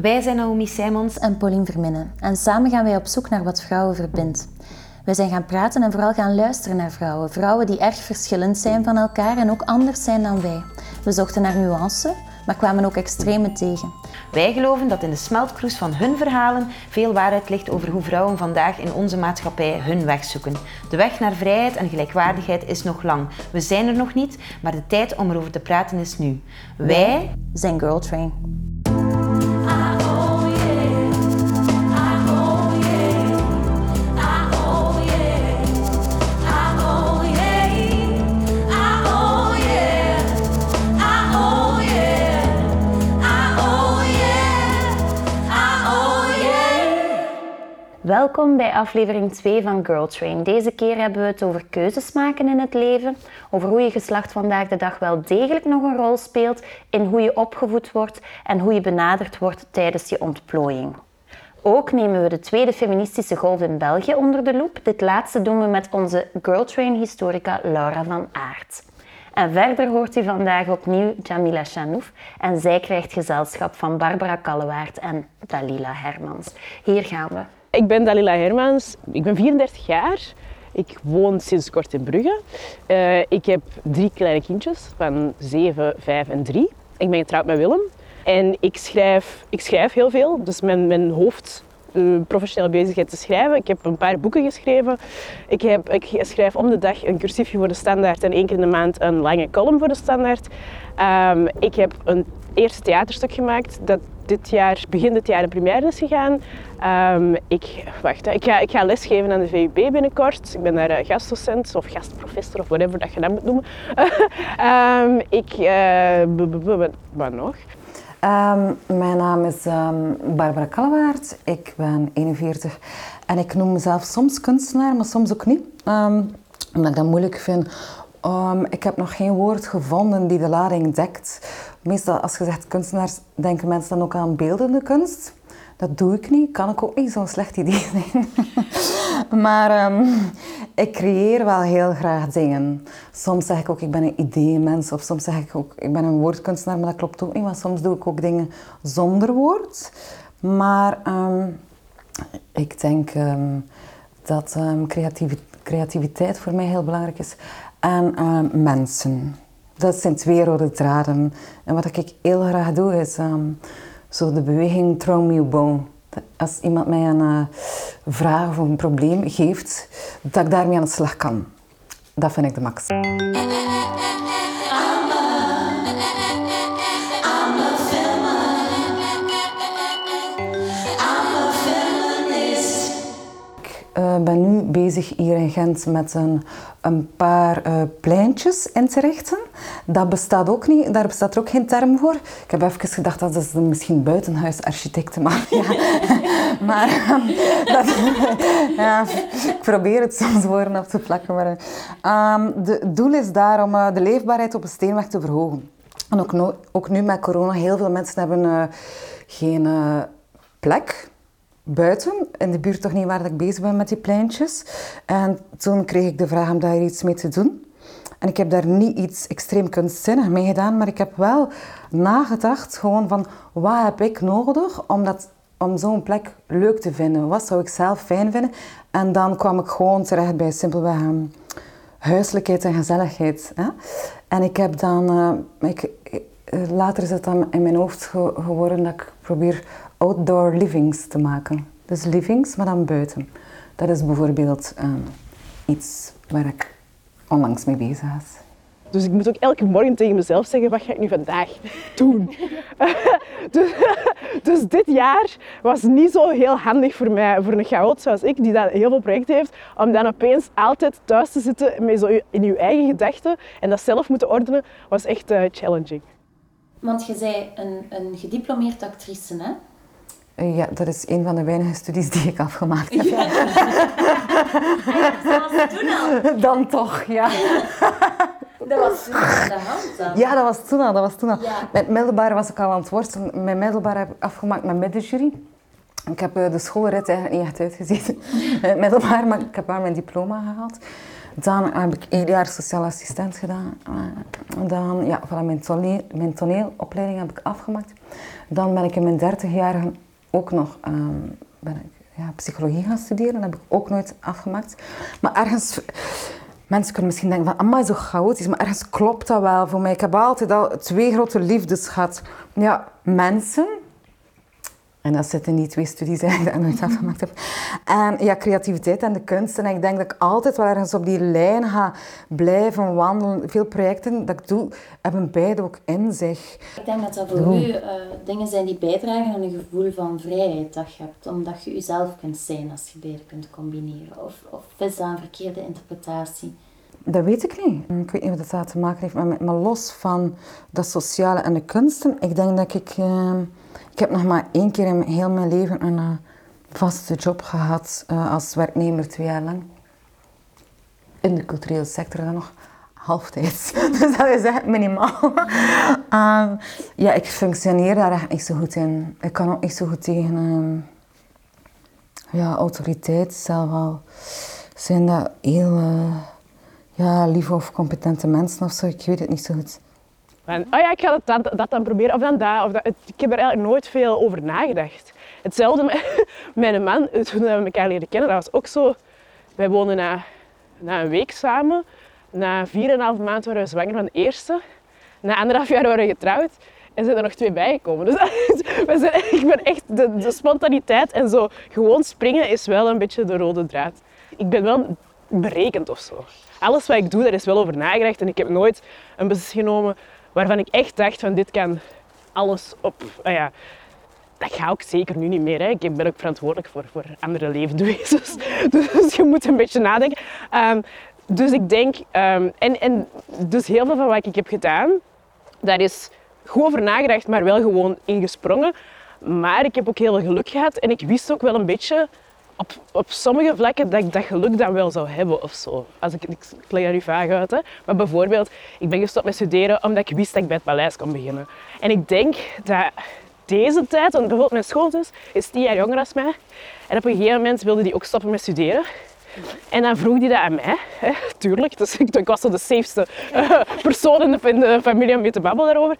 Wij zijn Naomi Simons en Pauline Verminnen en samen gaan wij op zoek naar wat vrouwen verbindt. Wij zijn gaan praten en vooral gaan luisteren naar vrouwen. Vrouwen die erg verschillend zijn van elkaar en ook anders zijn dan wij. We zochten naar nuance, maar kwamen ook extreme tegen. Wij geloven dat in de smeltkroes van hun verhalen veel waarheid ligt over hoe vrouwen vandaag in onze maatschappij hun weg zoeken. De weg naar vrijheid en gelijkwaardigheid is nog lang. We zijn er nog niet, maar de tijd om erover te praten is nu. Wij zijn Girl Train. Welkom bij aflevering 2 van Girl Train. Deze keer hebben we het over keuzes maken in het leven, over hoe je geslacht vandaag de dag wel degelijk nog een rol speelt in hoe je opgevoed wordt en hoe je benaderd wordt tijdens je ontplooiing. Ook nemen we de tweede feministische golf in België onder de loep. Dit laatste doen we met onze Girl Train historica Laura van Aert. En verder hoort u vandaag opnieuw Jamila Chanouf en zij krijgt gezelschap van Barbara Kallewaard en Dalila Hermans. Hier gaan we. Ik ben Dalila Hermans, ik ben 34 jaar. Ik woon sinds kort in Brugge. Uh, ik heb drie kleine kindjes van 7, 5 en 3. Ik ben getrouwd met Willem. En ik schrijf, ik schrijf heel veel. Dus mijn, mijn hoofd uh, professionele bezigheid te schrijven. Ik heb een paar boeken geschreven. Ik, heb, ik schrijf om de dag een cursiefje voor de standaard en één keer in de maand een lange column voor de standaard. Um, ik heb een eerste theaterstuk gemaakt dat dit jaar, begin dit jaar de première is gegaan. Um, ik, wacht, ik, ga, ik ga lesgeven aan de VUB binnenkort. Ik ben daar uh, gastdocent of gastprofessor of whatever dat je dat moet noemen. um, ik, uh, wat nog? Um, mijn naam is Barbara Kallewaard. Ik ben 41 en ik noem mezelf soms kunstenaar, maar soms ook niet. omdat ik dat moeilijk vind Um, ik heb nog geen woord gevonden die de lading dekt. Meestal als je zegt kunstenaars, denken mensen dan ook aan beeldende kunst. Dat doe ik niet. Kan ik ook niet zo'n slecht idee zijn. maar um, ik creëer wel heel graag dingen. Soms zeg ik ook, ik ben een ideeënmens. Of soms zeg ik ook, ik ben een woordkunstenaar. Maar dat klopt ook niet. Want soms doe ik ook dingen zonder woord. Maar um, ik denk dat creativiteit voor mij heel belangrijk is uh, mensen. Dat zijn twee rode draden. En wat ik heel graag doe is um, zo de beweging Throw Me Bone. Als iemand mij een uh, vraag of een probleem geeft, dat ik daarmee aan de slag kan. Dat vind ik de max. Ben nu bezig hier in Gent met een, een paar uh, pleintjes in te richten. Dat bestaat ook niet, daar bestaat er ook geen term voor. Ik heb even gedacht dat is misschien buitenhuisarchitecten, maar ja. maar dat, ja, ik probeer het soms woorden op te plakken. Maar, het doel is daar om de leefbaarheid op een steenweg te verhogen. En ook, ook nu met corona, heel veel mensen hebben geen plek buiten, in de buurt toch niet waar ik bezig ben met die pleintjes. En toen kreeg ik de vraag om daar iets mee te doen. En ik heb daar niet iets extreem kunstzinnig mee gedaan, maar ik heb wel nagedacht gewoon van wat heb ik nodig om, dat, om zo'n plek leuk te vinden? Wat zou ik zelf fijn vinden? En dan kwam ik gewoon terecht bij simpelweg um, huiselijkheid en gezelligheid. Hè? En ik heb dan, uh, ik, eh, later is het dan in mijn hoofd geworden dat ik probeer outdoor livings te maken. Dus livings, maar dan buiten. Dat is bijvoorbeeld um, iets waar ik onlangs mee bezig was. Dus ik moet ook elke morgen tegen mezelf zeggen, wat ga ik nu vandaag doen? dus, dus, dit jaar was niet zo heel handig voor mij, voor een chaot zoals ik, die dan heel veel projecten heeft, om dan opeens altijd thuis te zitten met zo in je eigen gedachten en dat zelf moeten ordenen, was echt uh, challenging. Want je zei een, een gediplomeerd actrice, hè? Eh, ja, dat is een van de weinige studies die ik afgemaakt heb. Ja. dat was toen al. Dan toch, ja. Dat was toen aan de hand dan? Ja, dat was toen al. Dat was toen al. Met middelbaar was ik al aan het worstelen. Mijn middelbaar heb ik afgemaakt met middenjury. Ik heb eh, de schoolrit eigenlijk niet echt uitgezeten. middelbaar, maar ik heb wel mijn diploma gehaald. Dan heb ik één jaar sociaal assistent gedaan. Eh, dan, ja, voilà, mijn, toneel, mijn toneelopleiding heb ik afgemaakt. Dan ben ik in mijn dertig jaar ook nog ehm, ben ik, ja, psychologie gaan studeren. Dat heb ik ook nooit afgemaakt. Maar ergens... Mensen kunnen misschien denken van, amai, zo chaotisch. Maar ergens klopt dat wel voor mij. Ik heb altijd al twee grote liefdes gehad. Ja, mensen en dat zitten die twee studies die ik nooit afgemaakt heb. En ja, creativiteit en de kunst. En ik denk dat ik altijd wel ergens op die lijn ga blijven wandelen. Veel projecten dat ik doe, hebben beide ook in zich. Ik denk dat dat voor u uh, dingen zijn die bijdragen aan een gevoel van vrijheid dat je hebt. Omdat je jezelf kunt zijn als je beide kunt combineren. Of, of is dat een verkeerde interpretatie? Dat weet ik niet. Ik weet niet wat dat te maken heeft met Maar los van dat sociale en de kunsten, ik denk dat ik... Uh, ik heb nog maar één keer in heel mijn leven een uh, vaste job gehad uh, als werknemer, twee jaar lang. In de culturele sector dan nog halftijds. Dus dat is echt minimaal. um, ja, ik functioneer daar echt niet zo goed in. Ik kan ook niet zo goed tegen um, ja, autoriteit zelf al. Zijn dat heel uh, ja, lieve of competente mensen of zo? Ik weet het niet zo goed. Oh ja, ik ga dat, dat, dat dan proberen, of dan dat. Of dat. Ik heb er eigenlijk nooit veel over nagedacht. Hetzelfde met mijn man, toen we elkaar leren kennen, dat was ook zo. Wij woonden na, na een week samen. Na 4,5 maand waren we zwanger van de eerste. Na anderhalf jaar waren we getrouwd. En zijn er nog twee bijgekomen. Dus we zijn, ik ben echt, de, de spontaniteit en zo gewoon springen is wel een beetje de rode draad. Ik ben wel berekend of zo. Alles wat ik doe, daar is wel over nagedacht. En ik heb nooit een beslissing genomen waarvan ik echt dacht van dit kan alles op... Ah ja, dat ga ik zeker nu niet meer. Hè. Ik ben ook verantwoordelijk voor, andere levende wezens. Dus je moet een beetje nadenken. Um, dus ik denk, um, en, en dus heel veel van wat ik heb gedaan, daar is goed over nagedacht, maar wel gewoon ingesprongen. Maar ik heb ook heel veel geluk gehad en ik wist ook wel een beetje op, op sommige vlakken dat ik dat geluk dan wel zou hebben of zo. Als ik, ik, leg daar nu uit, hè. maar bijvoorbeeld, ik ben gestopt met studeren omdat ik wist dat ik bij het paleis kon beginnen. En ik denk dat deze tijd, want bijvoorbeeld mijn schoolzus is tien jaar jonger dan mij, en op een gegeven moment wilde die ook stoppen met studeren. En dan vroeg hij dat aan mij, hè, tuurlijk. Dus ik, was zo de safeste uh, persoon in de, in de familie om mee te babbelen daarover.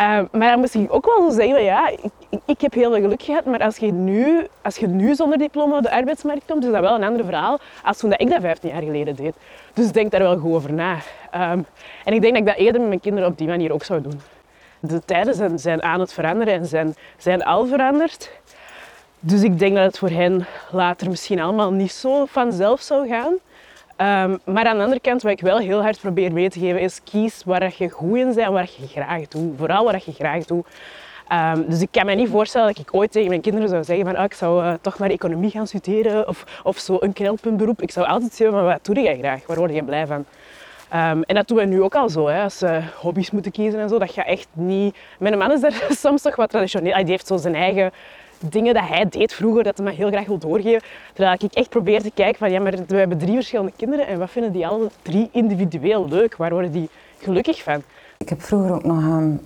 Uh, maar dan moest ik ook wel zo zeggen, ja, ik, ik, heb heel veel geluk gehad, maar als je, nu, als je nu zonder diploma op de arbeidsmarkt komt, is dat wel een ander verhaal als toen dat ik dat 15 jaar geleden deed. Dus denk daar wel goed over na. Um, en ik denk dat ik dat eerder met mijn kinderen op die manier ook zou doen. De tijden zijn, zijn aan het veranderen en zijn, zijn al veranderd. Dus ik denk dat het voor hen later misschien allemaal niet zo vanzelf zou gaan. Um, maar aan de andere kant, wat ik wel heel hard probeer mee te geven, is kies waar je goed in bent en waar je graag doet. Vooral waar je graag doet. Um, dus ik kan me niet voorstellen dat ik ooit tegen mijn kinderen zou zeggen van oh, ik zou uh, toch maar economie gaan studeren of, of zo een knelpuntberoep. Ik zou altijd zeggen, maar wat doe jij graag? Waar word je blij van? Um, en dat doen we nu ook al zo, hè, als ze hobby's moeten kiezen en zo. Dat gaat echt niet... Mijn man is daar soms toch wat traditioneel. Hij heeft zo zijn eigen dingen dat hij deed vroeger, dat hij me heel graag wil doorgeven. Terwijl ik echt probeer te kijken van, ja, maar we hebben drie verschillende kinderen en wat vinden die alle drie individueel leuk? Waar worden die gelukkig van? Ik heb vroeger ook nog um,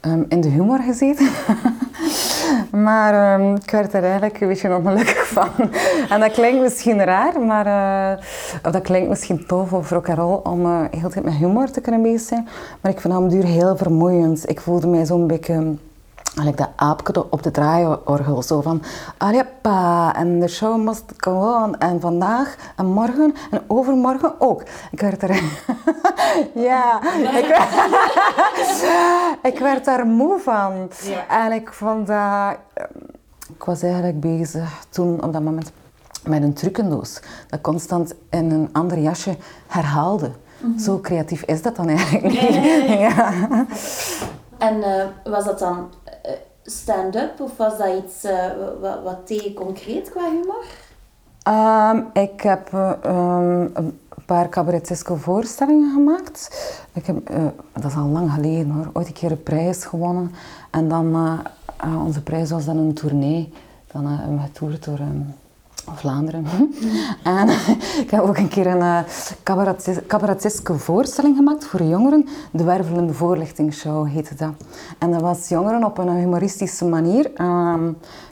um, in de humor gezeten. maar um, ik werd er eigenlijk een beetje ongelukkig van. en dat klinkt misschien raar, maar uh, of dat klinkt misschien tof of rock'n'roll om uh, heel tijd met humor te kunnen bezig zijn. Maar ik vond het duur heel vermoeiend. Ik voelde mij zo'n beetje Eigenlijk dat aapje op de draaiorgel. Zo van, pa, en de show must go on. En vandaag en morgen en overmorgen ook. Ik werd er... ja, ik werd... ik werd daar moe van. En ik vond dat... Ik was eigenlijk bezig toen, op dat moment, met een trucendoos. Dat constant in een ander jasje herhaalde. Mhm. Zo creatief is dat dan eigenlijk niet. ja. En uh, was dat dan stand-up of was dat iets uh, wat, wat concreet qua humor? Um, ik heb um, een paar cabaretesque voorstellingen gemaakt. Ik heb, uh, dat is al lang geleden hoor, ooit een keer een prijs gewonnen. En dan, onze prijs was dan een tournee. Dan hebben we getoerd door um, Vlaanderen. en ik heb ook een keer een uh, cabareteske voorstelling gemaakt voor jongeren. De Wervelende Voorlichtingsshow heette dat. En dat was jongeren op een humoristische manier uh,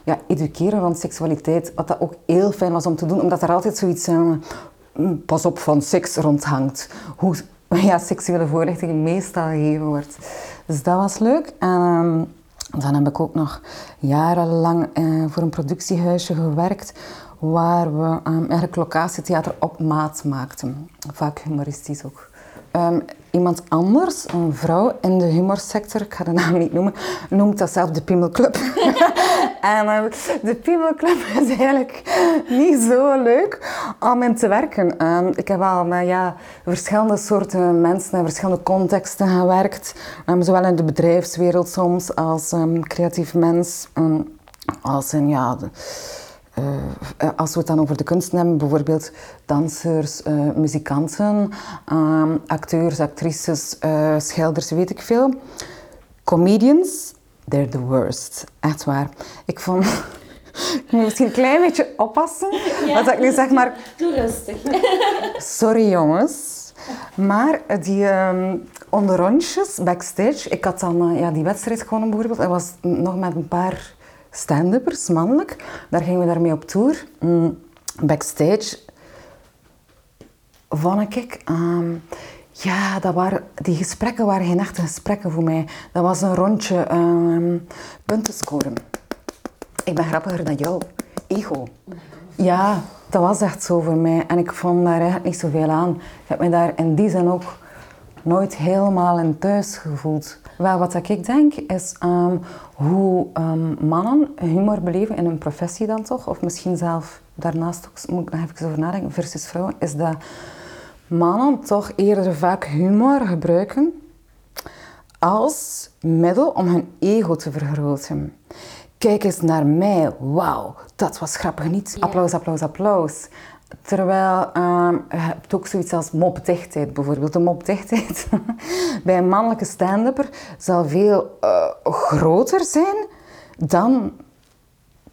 ja, educeren rond seksualiteit. Wat dat ook heel fijn was om te doen, omdat er altijd zoiets... Mm, pas op, van seks rondhangt. Hoe ja, seksuele voorlichting meestal gegeven wordt. Dus dat was leuk. En ehm, dan heb ik ook nog jarenlang eh, voor een productiehuisje gewerkt waar we um, eigenlijk locatietheater op maat maakten. Vaak humoristisch ook. Ehm, iemand anders, een vrouw in de humorsector, ik ga de naam niet noemen, noemt dat zelf de Pimmelclub. en uh, de Pimmelclub is eigenlijk niet zo leuk om in te werken. Um, ik heb wel met ja, verschillende soorten mensen in verschillende contexten gewerkt. zowel in de bedrijfswereld soms als creatief mens. als in ja... De, uh, als we het dan over de kunsten hebben, bijvoorbeeld dansers, uh, muzikanten, uh, acteurs, actrices, schilders, weet ik veel. Comedians, they're the worst. Echt waar. Ik vond... ik moet misschien een klein beetje oppassen. Ja. Ik nu zeg maar... Doe rustig. Sorry jongens. Maar die um, backstage, ik had dan ja, die wedstrijd gewonnen bijvoorbeeld. En was nog met een paar stand-uppers, mannelijk. Daar gingen we daarmee op tour. Mm, backstage vond ik... Um, ja, dat waren, die gesprekken waren geen echte gesprekken voor mij. Dat was een rondje um, punten scoren. Ik ben grappiger dan jou. Ego. Ja, dat was echt zo voor mij. En ik vond daar echt niet zoveel aan. Ik heb me daar in die zin ook nooit helemaal in thuis gevoeld. Wel, wat ik denk is um, hoe um, mannen humor beleven in hun professie dan toch, of misschien zelf daarnaast ook, moet ik nog even over nadenken, versus vrouwen, is dat mannen toch eerder vaak humor gebruiken als middel om hun ego te vergroten. Kijk eens naar mij, wauw, dat was grappig niet. Applaus, applaus, applaus. Terwijl je hebt ook zoiets als mopdichtheid bijvoorbeeld. De mopdichtheid bij een mannelijke stand-upper zal veel uh, groter zijn dan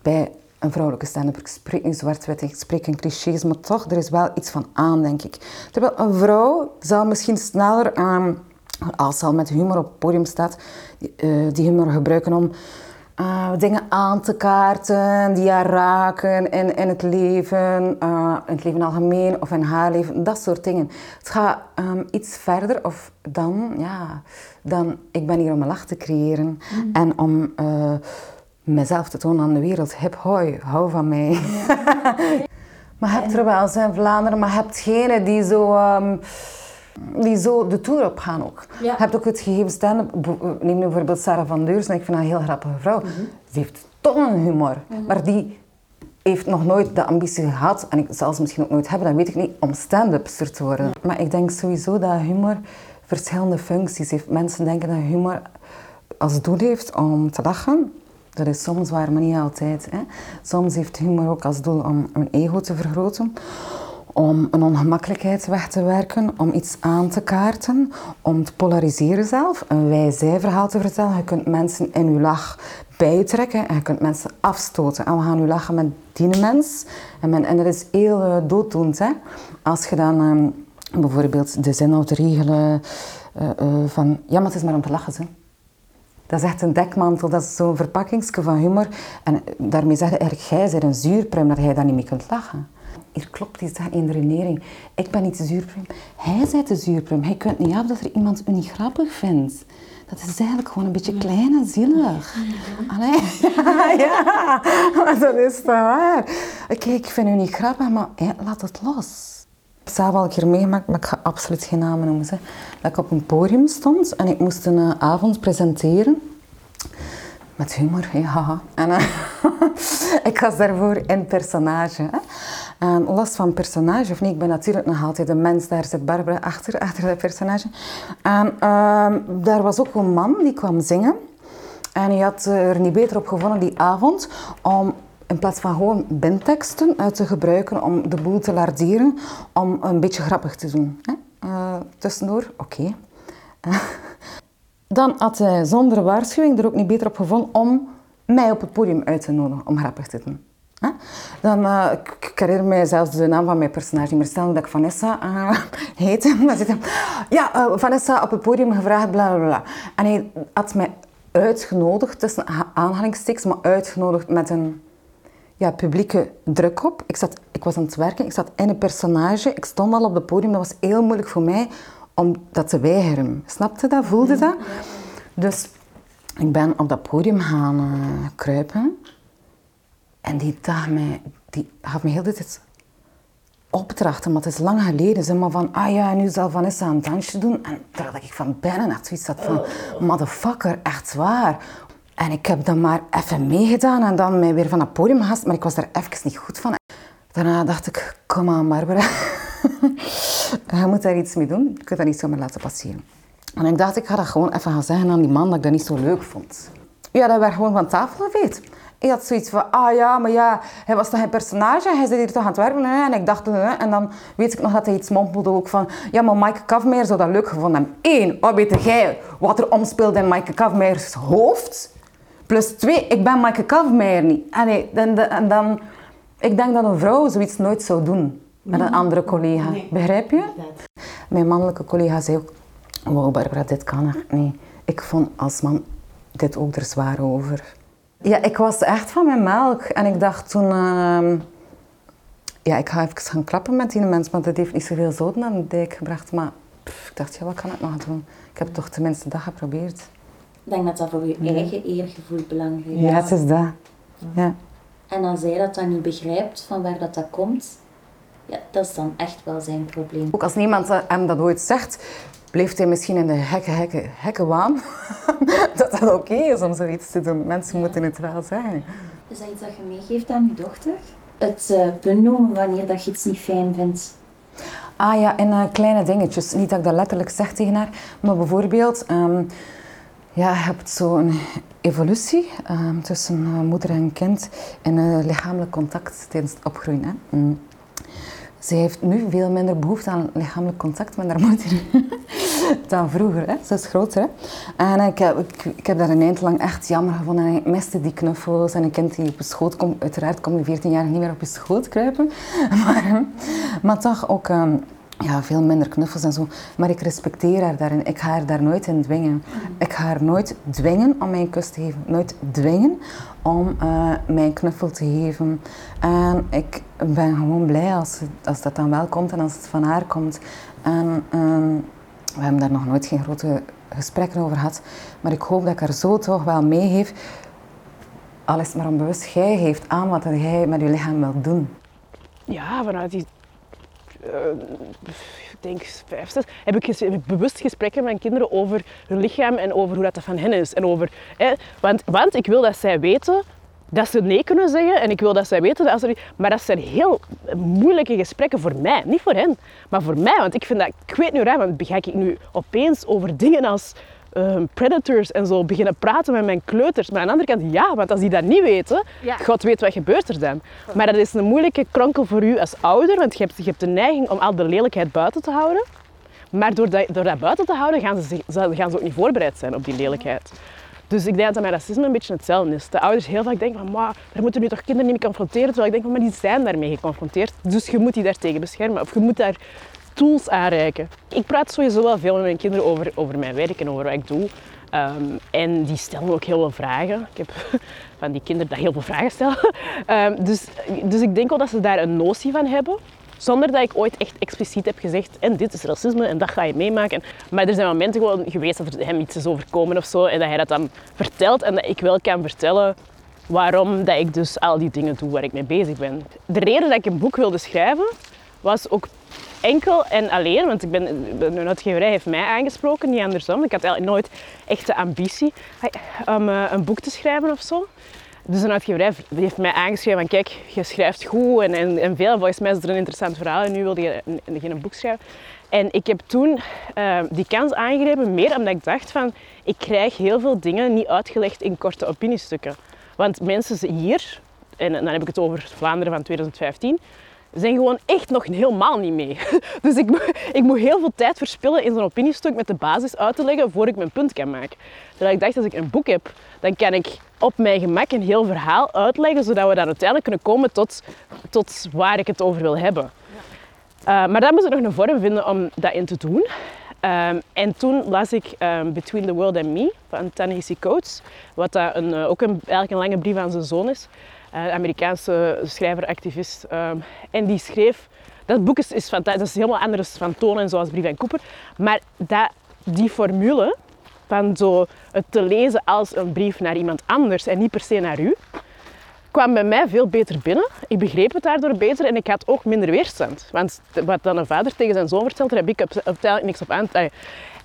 bij een vrouwelijke stand-upper. Ik spreek nu zwartwittig, ik spreek in clichés, maar toch, er is wel iets van aan, denk ik. Terwijl een vrouw zal misschien sneller, uh, als ze al met humor op het podium staat, die, die humor gebruiken om uh, dingen aan te kaarten die haar raken in, in het leven, uh, in het leven algemeen of in haar leven, dat soort dingen. Het gaat um, iets verder of dan, ja, dan ik ben hier om een lach te creëren mm. en om uh, mezelf te tonen aan de wereld. Hip hoi, hou van mij. Ja. maar hebt er wel zijn Vlaanderen, maar hebt geen die zo... Um, die zo de tour op gaan ook. Je hebt ook het gegeven stand Neem nu bijvoorbeeld Sarah van Deursen, ik vind haar een heel grappige vrouw. Mm Ze heeft toch een humor, mhm. maar die heeft nog nooit de ambitie gehad, en ik zal ze misschien ook nooit hebben, dat weet ik niet, om stand-upster te worden. Maar ik denk sowieso dat humor verschillende functies heeft. Mensen denken dat humor als doel heeft om te lachen. Dat is soms waar, maar niet altijd. Hè. Soms heeft humor ook als doel om een ego te vergroten om een ongemakkelijkheid weg te werken, om iets aan te kaarten, om te polariseren zelf, een wij-zij-verhaal te vertellen. Je kunt mensen in uw lach bijtrekken en je kunt mensen afstoten. En we gaan nu lachen met die mens. En, men, en dat is heel uh, dooddoend. Hè? Als je dan um, bijvoorbeeld de zin de regelen uh, uh, van... Ja, maar het is maar om te lachen, hè. Dat is echt een dekmantel, dat is zo'n verpakkingsje van humor. En daarmee zeg je eigenlijk, jij bent een zuurpruim, dat jij daar niet mee kunt lachen hier klopt iets in de redenering. Ik ben niet de zuurprum. Hij zei de zuurprum. Hij kunt niet af dat er iemand u niet grappig vindt. Dat is eigenlijk gewoon een beetje klein en zielig. Allee. ja, maar dat is toch waar. Oké, ik vind u niet grappig, maar laat het los. Ik heb zelf al een keer meegemaakt, maar ik ga absoluut geen namen noemen. Hè. Dat ik op een podium stond en ik moest een uh, avond presenteren. Met humor, ja. En uh, ik was daarvoor in personage. Hè. En los van personage, of niet, ik ben natuurlijk nog altijd een mens, daar zit Barbara achter, achter dat personage. En uh, daar was ook een man die kwam zingen. En hij had er niet beter op gevonden die avond om in plaats van gewoon bindteksten uit te gebruiken om de boel te larderen, om een beetje grappig te doen. Uh, tussendoor, oké. Dan had hij zonder waarschuwing er ook niet beter op gevonden om mij op het podium uit te nodigen om grappig te doen. Dan, uh, ik herinner mij zelfs de naam van mijn personage niet meer stellen, dat ik Vanessa uh, heette. ja, uh, Vanessa op het podium gevraagd, bla bla bla. En hij had mij uitgenodigd, tussen aanhalingstekens, maar uitgenodigd met een... ja, publieke druk op. Ik, zat, ik was aan het werken, ik zat in een personage, ik stond al op het podium. Dat was heel moeilijk voor mij om dat te weigeren. Snapte dat? Voelde dat? Dus ik ben op dat podium gaan uh, kruipen. En die dag mij, die gaf me heel de tijd opdrachten, maar het is lang geleden. Zeg maar van, ah ja, nu zal Vanessa een dansje doen. En dat ik van binnen echt zoiets had van, motherfucker, echt waar. En ik heb dan maar even meegedaan en dan mij weer van het podium gehast, maar ik was daar even niet goed van. Daarna dacht ik, kom aan Barbara, je moet daar iets mee doen. Je kunt dat niet zomaar laten passeren. En ik dacht, ik ga dat gewoon even gaan zeggen aan die man dat ik dat niet zo leuk vond. Ja, dat werd gewoon van tafel geveegd. Ik had zoiets van, ah ja, maar ja, hij was toch een personage, hij zit hier toch aan het werken. En ik dacht, en dan weet ik nog dat hij iets mompelde ook van, ja, maar Maaike Kafmeijer zou dat leuk gevonden hebben. Eén, wat weet jij wat er omspeelde in Maaike Kafmeijers hoofd? Plus twee, ik ben Maaike Kafmeijer niet. En dan, ik denk dat een vrouw zoiets nooit zou doen met een andere collega. Begrijp je? Mijn mannelijke collega zei ook, wow Barbara, dit kan echt niet. Ik vond als man dit ook er zwaar over. Ja, ik was echt van mijn melk. En ik dacht toen... Uh, ja, ik ga even gaan klappen met die mensen, want het heeft niet zoveel zoden aan de dijk gebracht. Maar pff, ik dacht, ja, wat kan ik nog doen? Ik heb toch tenminste dat geprobeerd. Ik denk dat dat voor je eigen eergevoel belangrijk is. Ja, het is dat. Ja. En als hij dat dan niet begrijpt, van waar dat, dat komt, ja, dat is dan echt wel zijn probleem. Ook als niemand hem dat ooit zegt, bleef hij misschien in de hekke, hekke, hekke waan dat dat oké is om zoiets te doen. Mensen moeten het wel zeggen. Is dat iets dat je meegeeft aan je dochter? Het uh, benoemen wanneer dat je iets niet fijn vindt. Ah ja, in uh, kleine dingetjes. Niet dat ik dat letterlijk zeg tegen haar, maar bijvoorbeeld... Um, ja, je hebt zo'n evolutie um, tussen uh, moeder en kind in lichamelijk contact tijdens het opgroeien. Hè? Mm. Ze heeft nu veel minder behoefte aan lichamelijk contact met haar moeder dan vroeger. Hè. Ze is groter. Hè. En ik heb, ik, ik, heb daar een eind lang echt jammer gevonden. En ik miste die knuffels. En een kind die op je schoot komt, uiteraard komt die 14 jaar niet meer op je schoot kruipen. Maar, maar toch ook... Um, ja, veel minder knuffels en zo. Maar ik respecteer haar daarin. Ik ga haar daar nooit in dwingen. Ik ga haar nooit dwingen om mij een kus te geven. Nooit dwingen om uh, mij een knuffel te geven. En ik ben gewoon blij als, als dat dan wel komt en als het van haar komt. En uh, we hebben daar nog nooit geen grote gesprekken over gehad. Maar ik hoop dat ik haar zo toch wel meegeef. Al is het maar onbewust, jij geeft aan wat jij met je lichaam wilt doen. Ja, vanuit die ik denk vijf, zes, heb ik, heb ik, bewust gesprekken met mijn kinderen over hun lichaam en over hoe dat van hen is. En over, want, want ik wil dat zij weten dat ze nee kunnen zeggen en ik wil dat zij weten dat ze... Maar dat zijn heel moeilijke gesprekken voor mij, niet voor hen. Maar voor mij, want ik vind dat... Ik weet nu raar, want ga ik nu opeens over dingen als Ehm, predators en zo beginnen praten met mijn kleuters. Maar aan de andere kant, ja, want als die dat niet weten, God weet wat gebeurt er dan. Maar dat is een moeilijke kronkel voor u als ouder, want je hebt, je hebt de neiging om al de lelijkheid buiten te houden. Maar door dat, door dat buiten te houden, gaan ze, gaan ze ook niet voorbereid zijn op die lelijkheid. Dus ik denk dat dat met racisme een beetje hetzelfde is. De ouders heel vaak denken van, maar daar moeten nu toch kinderen niet mee confronteren. Terwijl ik denk maar die zijn daarmee geconfronteerd. Dus je moet die daartegen beschermen. Of je moet daar tools aanreiken. Ik praat sowieso wel veel met mijn kinderen over, over mijn werk en over wat ik doe. Ehm, en die stellen ook heel veel vragen. Ik heb van die kinderen dat heel veel vragen stellen. Um, dus, dus ik denk wel dat ze daar een notie van hebben. Zonder dat ik ooit echt expliciet heb gezegd, en dit is racisme en dat ga je meemaken. Maar er zijn momenten gewoon geweest dat er hem iets is overkomen of zo. En dat hij dat dan vertelt en dat ik wel kan vertellen waarom dat ik dus al die dingen doe waar ik mee bezig ben. De reden dat ik een boek wilde schrijven, was ook enkel en alleen, want ik ben, de uitgeverij heeft mij aangesproken, niet andersom. Ik had eigenlijk nooit echt de ambitie om uh, een boek te schrijven of zo. Dus een uitgeverij heeft mij aangeschreven van kijk, je schrijft goed en, en, veel, volgens mij is er een interessant verhaal en nu wilde je een, boek schrijven. En ik heb toen uh, die kans aangegrepen, meer omdat ik dacht van, ik krijg heel veel dingen niet uitgelegd in korte opiniestukken. Want mensen hier, en dan heb ik het over Vlaanderen van 2015, zijn gewoon echt nog helemaal niet mee. Dus ik, ik moet heel veel tijd verspillen in zo'n opiniestuk met de basis uit te leggen voor ik mijn punt kan maken. Terwijl ik dacht, als ik een boek heb, dan kan ik op mijn gemak een heel verhaal uitleggen, zodat we dan uiteindelijk kunnen komen tot, tot waar ik het over wil hebben. Uh, maar dan moest ik nog een vorm vinden om dat in te doen. Um, en toen las ik um, Between the World and Me van Ta-Nehisi Coates, wat een, uh, ook een, eigenlijk een lange brief aan zijn zoon is. Eh, Amerikaanse schrijver, activist. ehm, en die schreef, dat boek is, is helemaal anders van toon en zoals Brief en Cooper. Maar dat, die formule van zo het te lezen als een brief naar iemand anders en niet per se naar u, kwam bij mij veel beter binnen. Ik begreep het daardoor beter en ik had ook minder weerstand. Want wat dan een vader tegen zijn zoon vertelt, daar heb ik uiteindelijk niks op aan.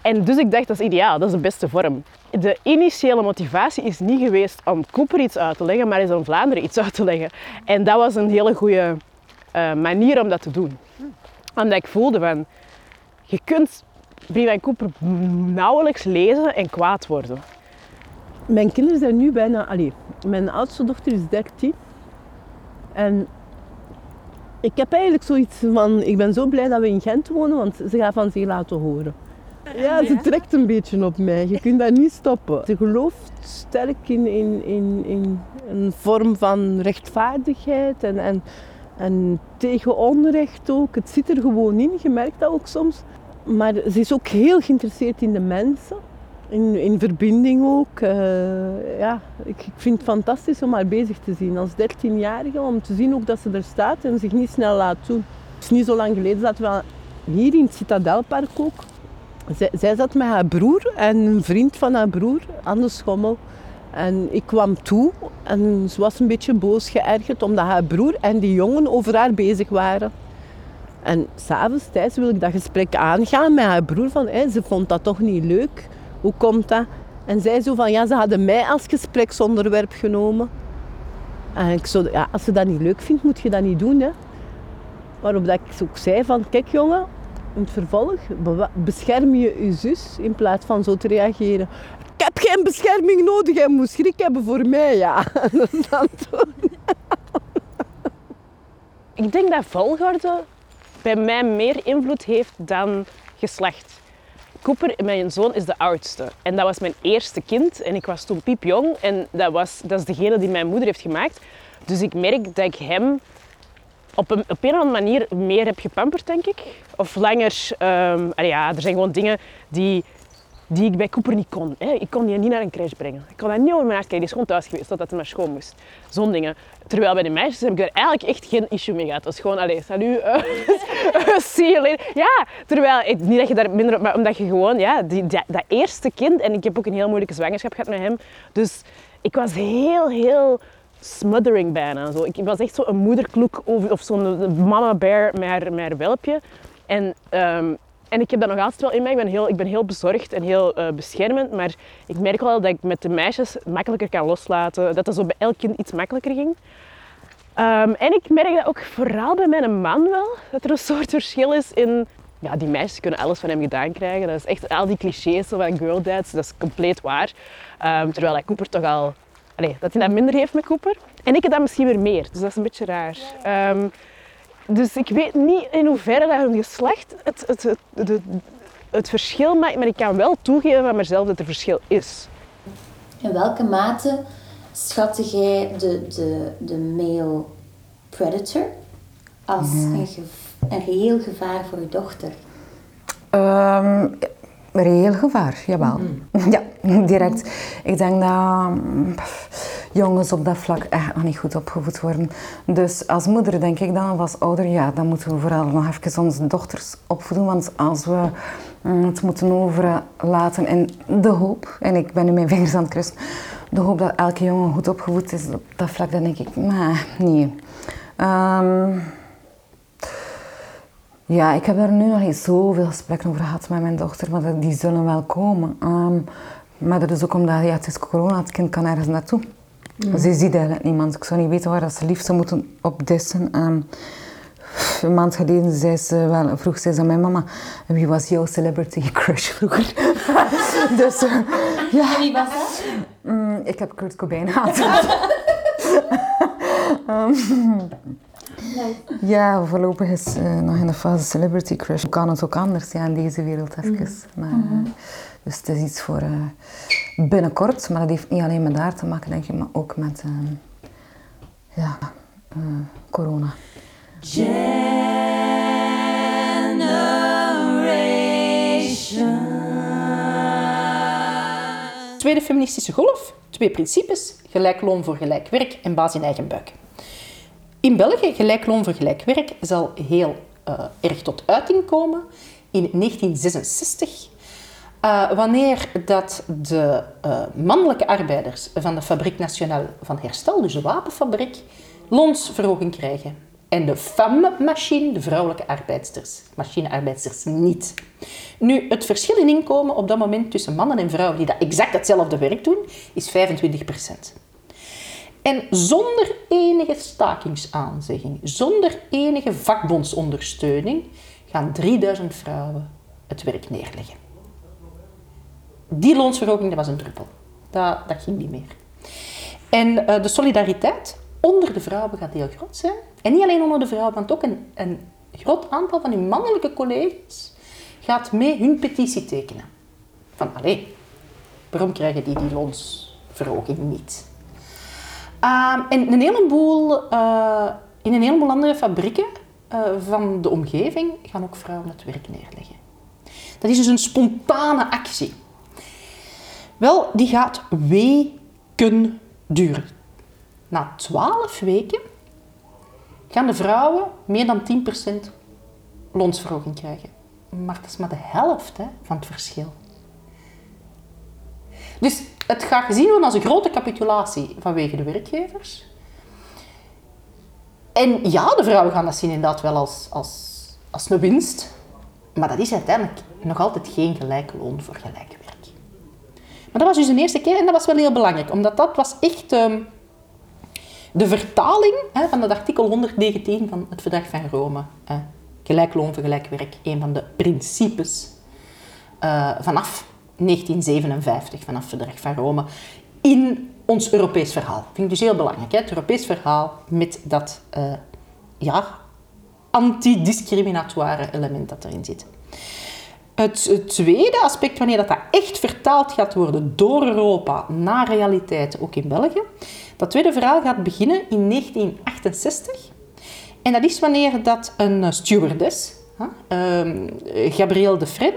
En dus ik dacht, dat is ideaal, dat is de beste vorm. De initiële motivatie is niet geweest om Cooper iets uit te leggen, maar is om Vlaanderen iets uit te leggen. En dat was een hele goede eh, manier om dat te doen. Omdat ik voelde van, je kunt Brief en Cooper nauwelijks lezen en kwaad worden. Mijn kinderen zijn nu bijna... Allee, mijn oudste dochter is 13. En ik heb eigenlijk zoiets van... Ik ben zo blij dat we in Gent wonen, want ze gaat van zich laten horen. Ja, ze trekt een beetje op mij. Je kunt dat niet stoppen. Ze gelooft sterk in, in, in, in een vorm van rechtvaardigheid en, en, en tegen onrecht ook. Het zit er gewoon in, je merkt dat ook soms. Maar ze is ook heel geïnteresseerd in de mensen. In, in verbinding ook. Eh, ja, ik, ik vind het fantastisch om haar bezig te zien als 13-jarige. Om te zien ook dat ze er staat en zich niet snel laat doen. Het is niet zo lang geleden dat we hier in het Citadelpark ook. Zij, zat met haar broer en een vriend van haar broer aan de schommel. En ik kwam toe en ze was een beetje boos geërgerd omdat haar broer en die jongen over haar bezig waren. En s'avonds thuis wil ik dat gesprek aangaan met haar broer. Van, ze vond dat toch niet leuk. Hoe komt dat? En zij zo van, ja, ze hadden mij als gespreksonderwerp genomen. En ik zo, ja, als ze dat niet leuk vindt, moet je dat niet doen. Hè. Waarop dat ik ook zei van, kijk jongen, in het vervolg bescherm je je zus in plaats van zo te reageren. Ik heb geen bescherming nodig, hij moet schrik hebben voor mij, ja. Dat. Ik denk dat volgorde bij mij meer invloed heeft dan geslacht. Cooper, mijn zoon, is de oudste. En dat was mijn eerste kind. En ik was toen piepjong. En dat, was, dat is degene die mijn moeder heeft gemaakt. Dus ik merk dat ik hem op een, op een of andere manier meer heb gepamperd, denk ik. Of langer... ehm, ja, er zijn gewoon dingen die, die ik bij Cooper niet kon. Hè. Ik kon die niet naar een crash brengen. Ik kon dat niet over mijn hart. Die is gewoon thuis geweest totdat hij naar school moest. Zo'n dingen. Terwijl bij de meisjes heb ik daar eigenlijk echt geen issue mee gehad. Dat was gewoon, allee, salut, eh, see you later. Ja, terwijl, niet dat je daar minder op, maar omdat je gewoon, ja, die, dat eerste kind, en ik heb ook een heel moeilijke zwangerschap gehad met hem. Dus ik was heel, heel smothering bijna. Zo. Ik was echt zo'n moederkloek over- of zo'n mama bear met haar, welpje. En, ehm, en ik heb dat nog altijd wel in mij. Ik ben heel, ik ben heel bezorgd en heel eh, beschermend. Maar ik merk wel dat ik met de meisjes makkelijker kan loslaten. Dat dat zo bij elk kind iets makkelijker ging. Ehm, en ik merk dat ook vooral bij mijn man wel. Dat er een soort verschil is in... Ja, die meisjes kunnen alles van hem gedaan krijgen. Dat is echt al die clichés zo van girl dads. Dat is compleet waar. Ehm, terwijl hij Cooper toch al... Allee, dat hij dat minder heeft met Cooper. En ik heb dat misschien weer meer. Dus dat is een beetje raar. Ehm, dus ik weet niet in hoeverre dat hun geslacht het, het, het, het, het verschil maakt. Maar ik kan wel toegeven van mezelf dat er verschil is. In welke mate schatte jij de, de, de male predator als een, gev- een reëel gevaar voor je dochter? Ehm, reëel gevaar, jawel. Ja, direct. Ik denk dat mm, jongens op dat vlak echt nog niet goed opgevoed worden. Dus als moeder denk ik dan, of als ouder, ja, dan moeten we vooral nog even onze dochters opvoeden. Want als we mm, het moeten overlaten in de hoop, en ik ben nu mijn vingers aan het kruisen, de hoop dat elke jongen goed opgevoed is op dat vlak, dan denk ik, nee, nee. Ehm, ja, ik heb er nu nog niet zoveel gesprekken over gehad met mijn dochter, maar die zullen wel komen. Ehm, maar dat is ook omdat ja, het is corona, het kind kan ergens naartoe. Ze ziet eigenlijk niemand. Ik zou niet weten waar dat ze liefst zou moeten op dissen. Ehm, een maand geleden zei ze wel, vroeg ze aan mijn mama, wie was jouw celebrity crush vroeger? dus eh, ja. Wie was dat? Mm, ik heb Kurt Cobain gehad. Ja, voorlopig is eh, nog in de fase celebrity crush. Hoe kan het ook anders ja, in deze wereld even. Maar, eh, dus het is iets voor eh, binnenkort. Maar dat heeft niet alleen met daar te maken, denk ik, maar ook met ja, corona. tweede feministische golf, twee principes, gelijk loon voor gelijk werk en baas in eigen buik. In België, gelijk loon voor gelijk werk zal heel eh, erg tot uiting komen in 1966, eh, wanneer dat de eh, mannelijke arbeiders van de Fabriek Nationale van Herstel, dus de wapenfabriek, loonsverhoging krijgen. En de femme-machine, de vrouwelijke arbeidsters, machinearbeidsters, niet. Nu, het verschil in inkomen op dat moment tussen mannen en vrouwen die dat exact hetzelfde werk doen, is 25 En zonder enige stakingsaanzegging, zonder enige vakbondsondersteuning, gaan 3000 vrouwen het werk neerleggen. Die loonsverhoging dat was een druppel. Dat, ging niet meer. En uh, de solidariteit onder de vrouwen gaat heel groot zijn. En niet alleen onder de vrouwen, want ook een, een groot aantal van uw mannelijke collega's gaat mee hun petitie tekenen. Van, allee, waarom krijgen die die loonsverhoging niet? Uh, en een heleboel, uh, in een heleboel andere fabrieken uh, van de omgeving gaan ook vrouwen het werk neerleggen. Dat is dus een spontane actie. Wel, die gaat weken duren. Na twaalf weken gaan de vrouwen meer dan 10% loonsverhoging krijgen. Maar dat is maar de helft hè, van het verschil. Dus het gaat gezien worden als een grote capitulatie vanwege de werkgevers. En ja, de vrouwen gaan dat zien inderdaad wel als, als, als een winst. Maar dat is uiteindelijk nog altijd geen gelijk loon voor gelijk werk. Maar dat was dus de eerste keer en dat was wel heel belangrijk. Omdat dat was echt... Um, de vertaling hè, van het artikel 119 van het Verdrag van Rome. Hè. Gelijk loon voor gelijk werk, een van de principes uh, vanaf 1957, vanaf het Verdrag van Rome, in ons Europees verhaal. vind ik dus heel belangrijk. Hè? Het Europees verhaal met dat uh, ja, antidiscriminatoire element dat erin zit. Het, tweede aspect, wanneer dat, dat echt vertaald gaat worden door Europa naar realiteiten, ook in België, dat tweede verhaal gaat beginnen in 1968. En dat is wanneer dat een stewardess, uh, Gabrielle de Fren,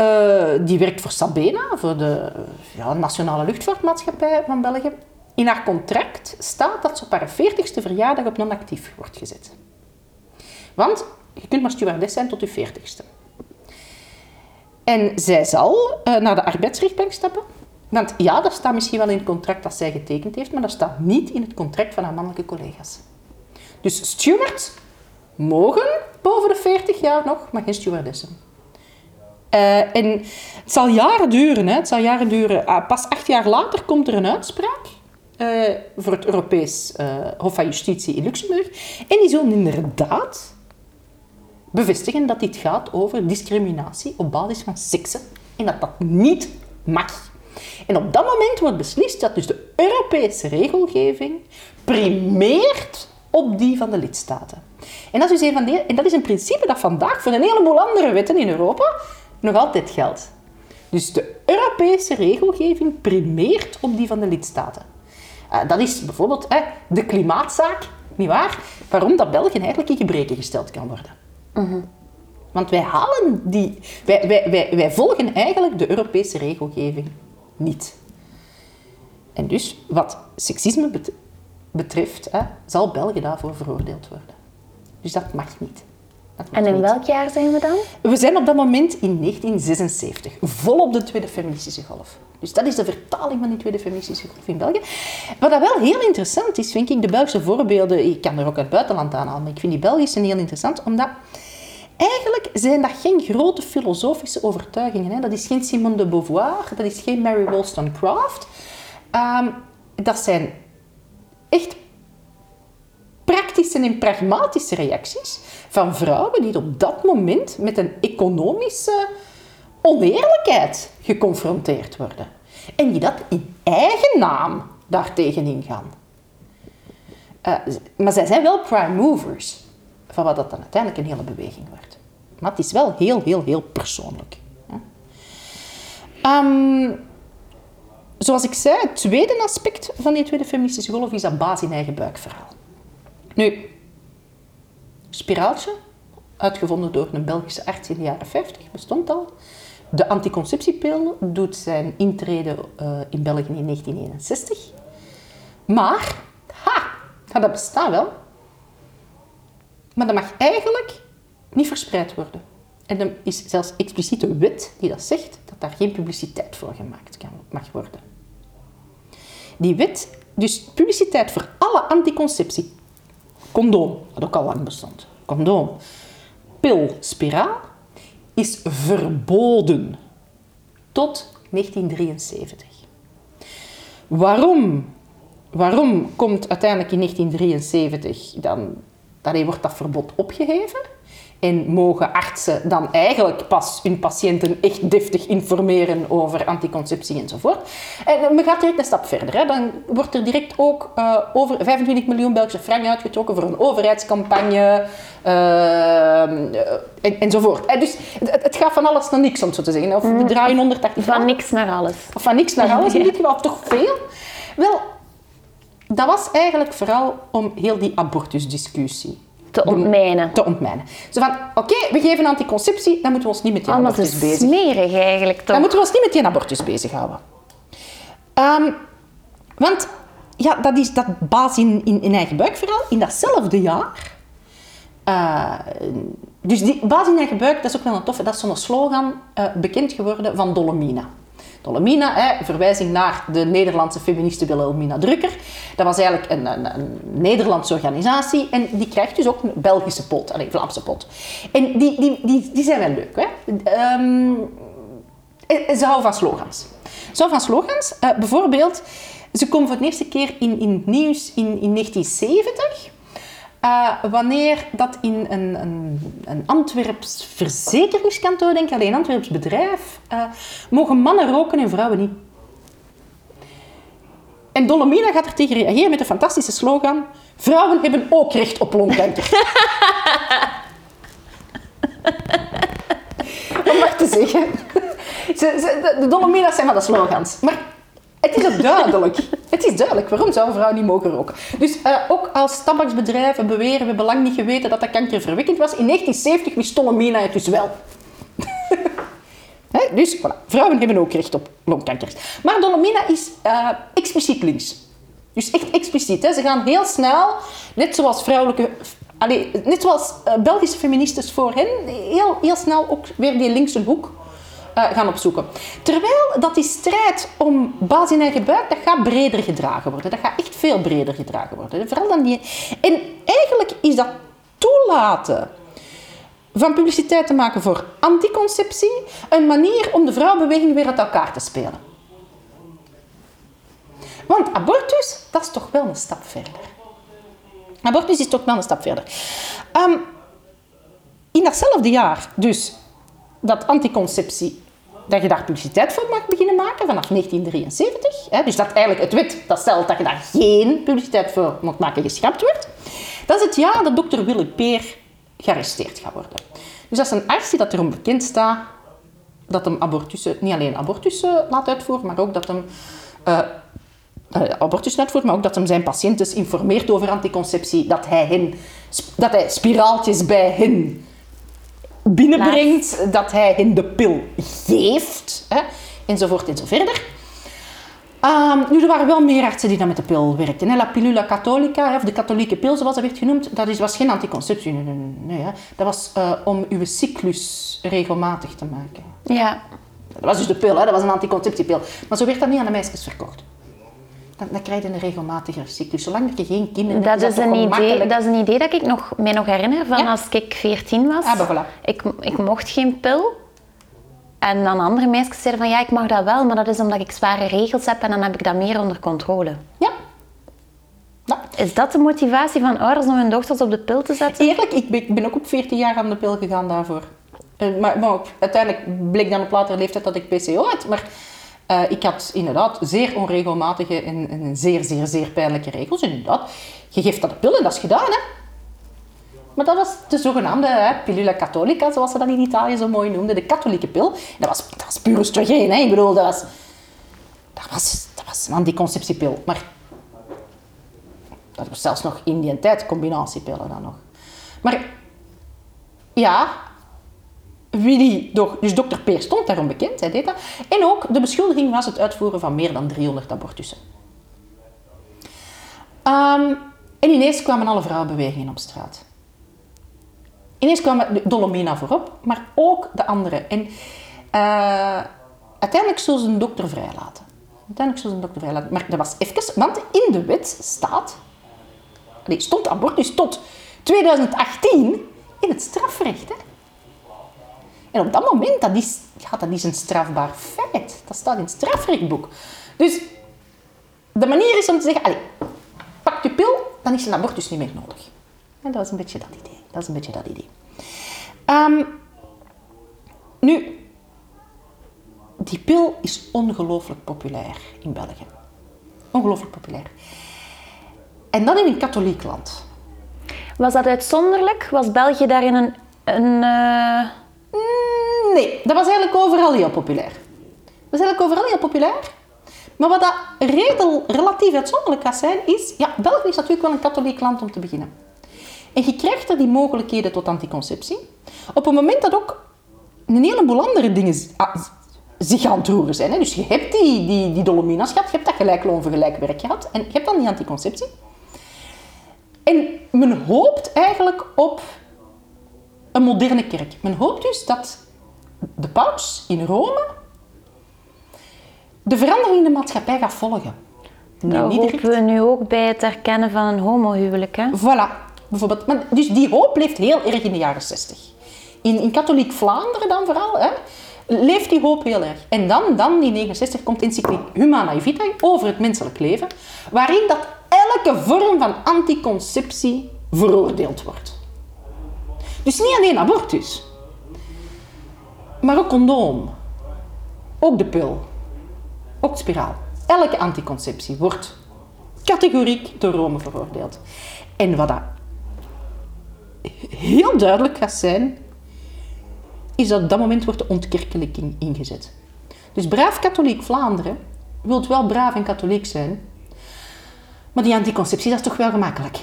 uh, die werkt voor Sabena, voor de ja, Nationale Luchtvaartmaatschappij van België. In haar contract staat dat ze op haar 40ste verjaardag op non-actief wordt gezet. Want je kunt maar stewardess zijn tot je 40ste. En zij zal uh, naar de arbeidsrechtbank stappen want ja, dat staat misschien wel in het contract dat zij getekend heeft, maar dat staat niet in het contract van haar mannelijke collega's. Dus stewards mogen boven de 40 jaar nog, maar geen stewardessen. Uh, en het zal jaren duren. Hè. Het zal jaren duren. Uh, pas acht jaar later komt er een uitspraak uh, voor het Europees eh, Hof van Justitie in Luxemburg. En die zullen inderdaad bevestigen dat dit gaat over discriminatie op basis van seksen en dat dat niet mag. En op dat moment wordt beslist dat dus de Europese regelgeving primeert op die van de lidstaten. En dat is, dus een, en dat is een principe dat vandaag voor een heleboel andere wetten in Europa nog altijd geldt. Dus de Europese regelgeving primeert op die van de lidstaten. Uh, dat is bijvoorbeeld uh, de klimaatzaak, niet waar? Waarom dat België eigenlijk in gebreken gesteld kan worden. Uh -huh. Want wij halen die... Wij, wij, wij, wij volgen eigenlijk de Europese regelgeving niet. En dus, wat seksisme betreft, hè, zal België daarvoor veroordeeld worden. Dus dat mag niet. En in welk jaar zijn we dan? We zijn op dat moment in 1976, volop de tweede feministische golf. Dus dat is de vertaling van die tweede feministische golf in België. Wat dat wel heel interessant is, vind ik, de Belgische voorbeelden, ik kan er ook uit het buitenland aan halen, maar ik vind die Belgische heel interessant, omdat Eigenlijk zijn dat geen grote filosofische overtuigingen. Hè. Dat is geen Simone de Beauvoir, dat is geen Mary Wollstonecraft. Um, dat zijn echt praktische en pragmatische reacties van vrouwen die op dat moment met een economische oneerlijkheid geconfronteerd worden. En die dat in eigen naam daartegen ingaan. Uh, maar zij zijn wel prime movers van wat dat dan uiteindelijk een hele beweging wordt. Maar het is wel heel, heel, heel persoonlijk. Um, zoals ik zei, het tweede aspect van die tweede feministische golf is dat baas in eigen buikverhaal. Nu, spiraaltje, uitgevonden door een Belgische arts in de jaren 50, bestond al. De anticonceptiepil doet zijn intrede eh, in België in 1961. Maar, ha, dat bestaat wel. Maar dat mag eigenlijk niet verspreid worden. En er is zelfs expliciete wet die dat zegt dat daar geen publiciteit voor gemaakt kan, mag worden. Die wet, dus publiciteit voor alle anticonceptie. Condoom, dat ook al lang bestond. Condoom. Pil, spiraal, is verboden tot 1973. Waarom? Waarom komt uiteindelijk in 1973 dan, dan wordt dat verbod opgeheven? En mogen artsen dan eigenlijk pas hun patiënten echt deftig informeren over anticonceptie enzovoort. En men gaat direct een stap verder. Hè. Dan wordt er direct ook uh, over 25 miljoen Belgische frank uitgetrokken voor een overheidscampagne uh, en, enzovoort. En dus het, het, gaat van alles naar niks, om zo te zeggen. Of we draaien 180 Van niks naar alles. Of van niks naar alles, in dit geval toch veel. Wel, dat was eigenlijk vooral om heel die abortusdiscussie te ontmijnen. Te ontmijnen. Zo van, oké, we geven anticonceptie, dan moeten we ons niet met Allemaal abortus bezig. smerig eigenlijk toch? Dan moeten we ons niet met die abortus bezighouden. Um, want ja, dat is dat baas in, in, in eigen buik vooral. In datzelfde jaar... Uh, dus die baas in eigen buik, dat is ook wel een toffe. Dat is zo'n slogan uh, bekend geworden van Dolomina. Dolomina, hè, verwijzing naar de Nederlandse feministe Wilhelmina Drucker. Dat was eigenlijk een, een, een, Nederlandse organisatie en die krijgt dus ook een Belgische pot, een Vlaamse pot. En die, die, die, die zijn wel leuk. Hè? Um, ze houden van slogans. Ze houden van slogans. Uh, bijvoorbeeld, ze komen voor de eerste keer in, in het nieuws in, in 1970. Uh, wanneer dat in een, een, een Antwerps verzekeringskantoor, denk ik, alleen een Antwerps bedrijf, uh, mogen mannen roken en vrouwen niet. En Dolomina gaat er tegen reageren met een fantastische slogan: Vrouwen hebben ook recht op longkanker. Om maar te zeggen. Ze, ze, de Dolomina's zijn van de slogans. Maar het is ook duidelijk. Het is duidelijk. Waarom zou een vrouw niet mogen roken? Dus uh, ook als tabaksbedrijven beweren, we hebben lang niet geweten dat dat kankerverwekkend was. In 1970 wist Dolomina het dus wel. Dus voilà, vrouwen hebben ook recht op longkanker. Maar Dolomina is uh, expliciet links. Dus echt expliciet. Hè. Ze gaan heel snel, net zoals vrouwelijke... Allez, net zoals uh, Belgische feministes voor hen, heel, heel snel ook weer die linkse hoek uh, gaan opzoeken. Terwijl dat die strijd om baas in eigen buik, dat gaat breder gedragen worden. Dat gaat echt veel breder gedragen worden. Vooral dan die... En eigenlijk is dat toelaten van publiciteit te maken voor anticonceptie een manier om de vrouwenbeweging weer uit elkaar te spelen. Want abortus, dat is toch wel een stap verder. Abortus is toch wel een stap verder. Um, in datzelfde jaar, dus dat anticonceptie, dat je daar publiciteit voor mag beginnen maken vanaf 1973. Hè, dus dat eigenlijk het wet dat stelt dat je daar geen publiciteit voor moet maken, geschrapt wordt. Dat is het jaar dat dokter Willy Peer gearresteerd gaat worden. Dus dat is een arts die dat erom bekend staat dat hem abortussen, niet alleen abortussen laat uitvoeren, maar ook dat hem uh, uh, uitvoert, maar ook dat hem zijn patiënten informeert over anticonceptie, dat hij, hen, dat hij spiraaltjes bij hen binnenbrengt, dat hij hen de pil geeft, hè, enzovoort enzoverder. Um, nu, er waren wel meer artsen die dan met de pil werkten. Hè. La pilula catholica, of de katholieke pil zoals dat werd genoemd, dat is, was geen anticonceptie. Nee, nee, nee, hè. Dat was uh, om uw cyclus regelmatig te maken. Ja. Dat was dus de pil, hè. dat was een anticonceptiepil. Maar zo werd dat niet aan de meisjes verkocht. Dan, dan krijg je een regelmatiger cyclus. Zolang je geen kinderen dat hebt, is, een idee, dat is een idee dat ik nog, mij nog herinner van Ja? als ik 14 was. Ah, voilà. ik, ik mocht geen pil. En dan andere meisjes zeiden van ja, ik mag dat wel, maar dat is omdat ik zware regels heb en dan heb ik dat meer onder controle. Ja. ja. Is dat de motivatie van ouders om hun dochters op de pil te zetten? Eerlijk, ik ben, ik ben ook op 14 jaar aan de pil gegaan daarvoor. Eh, maar, maar uiteindelijk bleek dan op latere leeftijd dat ik PCO had. Maar eh, ik had inderdaad zeer onregelmatige en, en zeer, zeer, zeer pijnlijke regels. Inderdaad, je geeft dat de pil en dat is gedaan, hè. Maar dat was de zogenaamde hè, pillula catholica, zoals ze dat in Italië zo mooi noemden. De katholieke pil. Dat was, dat was puur oestrogeen, hè. Ik bedoel, dat was, dat, was, dat was een anticonceptiepil. Maar dat was zelfs nog in die tijd combinatiepillen dan nog. Maar ja, Willy, doch- dus dokter Peer stond daarom bekend, hij deed dat. En ook de beschuldiging was het uitvoeren van meer dan 300 abortussen. Ehm, en ineens kwamen alle vrouwenbewegingen op straat. Ineens kwam Dolomina voorop, maar ook de anderen. En eh, uiteindelijk zullen ze een dokter vrijlaten. Uiteindelijk zullen ze een dokter vrijlaten. Maar dat was even, want in de wet staat, nee, stond abortus tot 2018 in het strafrecht. Hè? En op dat moment, dat is, dat is een strafbaar feit. Dat staat in het strafrechtboek. Dus de manier is om te zeggen, allez, pak je pil, dan is een abortus niet meer nodig. En dat is een beetje dat idee. Dat is een beetje dat idee. Ehm, nu, die pil is ongelooflijk populair in België. Ongelooflijk populair. En dat in een katholiek land. Was dat uitzonderlijk? Was België daarin een... een eh, Nee, dat was eigenlijk overal heel populair. Dat was eigenlijk overal heel populair. Maar wat dat redel, relatief uitzonderlijk gaat zijn, is... Ja, België is natuurlijk wel een katholiek land om te beginnen. En je krijgt er die mogelijkheden tot anticonceptie. Op het moment dat ook een heleboel andere dingen ah, zich aan het roeren zijn. Hè. Dus je hebt die, die, die dolomina's gehad, je hebt dat gelijkloon voor gelijk werk gehad. En je hebt dan die anticonceptie. En men hoopt eigenlijk op een moderne kerk. Men hoopt dus dat de paus in Rome de verandering in de maatschappij gaat volgen. Dat niet hopen direct. we nu ook bij het erkennen van een homohuwelijk. Hè? Voilà, bijvoorbeeld. Maar dus die hoop leeft heel erg in de jaren 60. In, in katholiek Vlaanderen dan vooral, hè, leeft die hoop heel erg. En dan, dan in 69 komt encycliek Humanae Vitae over het menselijk leven, waarin dat elke vorm van anticonceptie veroordeeld wordt. Dus niet alleen abortus, maar ook condoom, ook de pil, ook de spiraal. Elke anticonceptie wordt categoriek door Rome veroordeeld. En wat dat heel duidelijk gaat zijn, is dat op dat moment wordt de ontkerkelijking ingezet. Dus braaf katholiek Vlaanderen wilt wel braaf en katholiek zijn, maar die anticonceptie is toch wel gemakkelijk.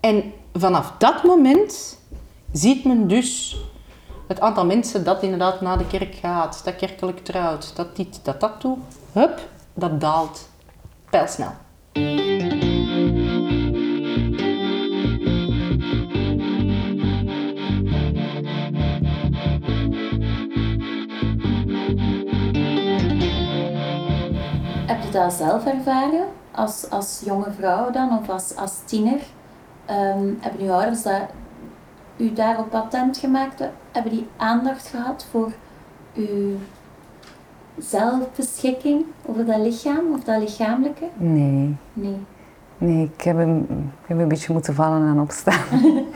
En vanaf dat moment ziet men dus het aantal mensen dat inderdaad naar de kerk gaat, dat kerkelijk trouwt, dat dit, dat dat doet, hup, dat daalt pijlsnel. Heb je dat zelf ervaren als, als jonge vrouw dan of als, als tiener? Ehm, hebben uw ouders dat, u daarop attent gemaakt? Hebben die aandacht gehad voor uw zelfbeschikking over dat lichaam of dat lichamelijke? Nee, Nee. nee ik, heb een, ik heb een beetje moeten vallen en opstaan.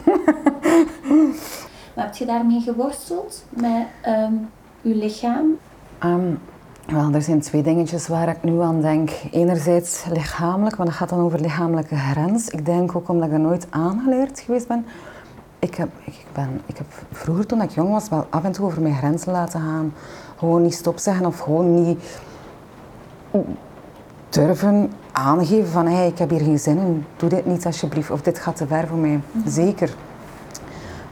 Maar heb je daarmee geworsteld met ehm, uw lichaam? Ehm, wel, er zijn twee dingetjes waar ik nu aan denk. Enerzijds lichamelijk, want dat gaat dan over lichamelijke grens. Ik denk ook omdat ik er nooit aangeleerd geweest ben. Ik heb, ik, ben, ik heb vroeger toen ik jong was wel af en toe over mijn grenzen laten gaan. Gewoon niet stop zeggen of gewoon niet durven aangeven van hey, ik heb hier geen zin in, doe dit niet alsjeblieft. Of dit gaat te ver voor mij. Zeker.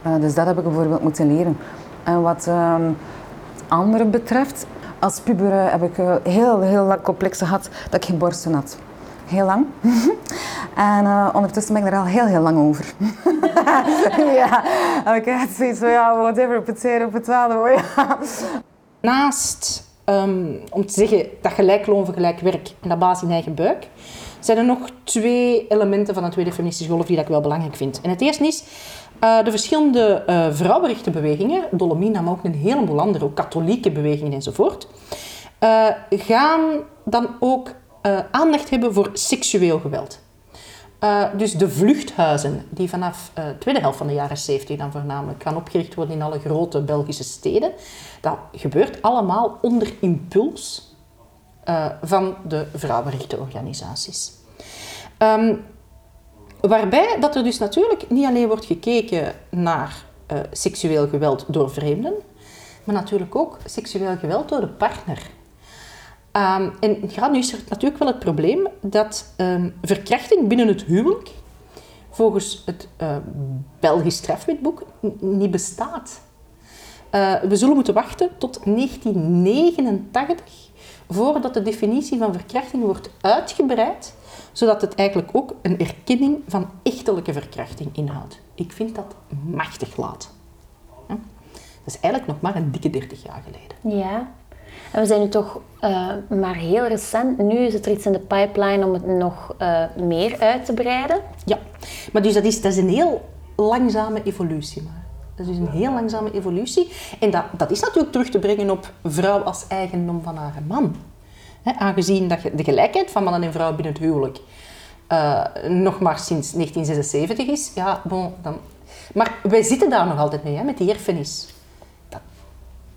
Eh, dus dat heb ik bijvoorbeeld moeten leren. En wat ehm, het andere betreft, als puber heb ik eh, heel, heel lang complexen gehad dat ik geen borsten had. Heel lang. en eh, ondertussen ben ik er al heel, heel lang over. ja, ik echt zoiets van, ja, whatever, potato, potato, ja. Naast, ehm, om te zeggen, dat gelijkloon voor gelijk werk en dat basis in eigen buik, zijn er nog twee elementen van de tweede feministische golf die ik wel belangrijk vind. En het eerste is eh, de verschillende eh vrouwenrechtenbewegingen, Dolomina, maar ook een heleboel andere, ook katholieke bewegingen enzovoort, eh, gaan dan ook aandacht hebben voor seksueel geweld. Dus de vluchthuizen, die vanaf de tweede helft van de jaren 70 dan voornamelijk gaan opgericht worden in alle grote Belgische steden, dat gebeurt allemaal onder impuls van de vrouwenrechtenorganisaties. Ehm, waarbij dat er dus natuurlijk niet alleen wordt gekeken naar eh, seksueel geweld door vreemden, maar natuurlijk ook seksueel geweld door de partner. Ehm, en ja, nu is er natuurlijk wel het probleem dat ehm, verkrachting binnen het huwelijk volgens het uh, Belgisch strafwetboek niet bestaat. Uh, we zullen moeten wachten tot 1989 voordat de definitie van verkrachting wordt uitgebreid, zodat het eigenlijk ook een erkenning van echtelijke verkrachting inhoudt. Ik vind dat machtig laat. Ja? Dat is eigenlijk nog maar een dikke 30 jaar geleden. Ja. En we zijn nu toch uh, maar heel recent. Nu is het er iets in de pipeline om het nog uh, meer uit te breiden. Ja, maar dus dat is, dat is een heel langzame evolutie. Maar. Dat is dus een heel langzame evolutie. En dat, dat is natuurlijk terug te brengen op vrouw als eigendom van haar man. He, aangezien dat de gelijkheid van man en vrouw binnen het huwelijk uh, nog maar sinds 1976 is. Ja, bon, dan... Maar wij zitten daar nog altijd mee, hè, met die erfenis. Dat,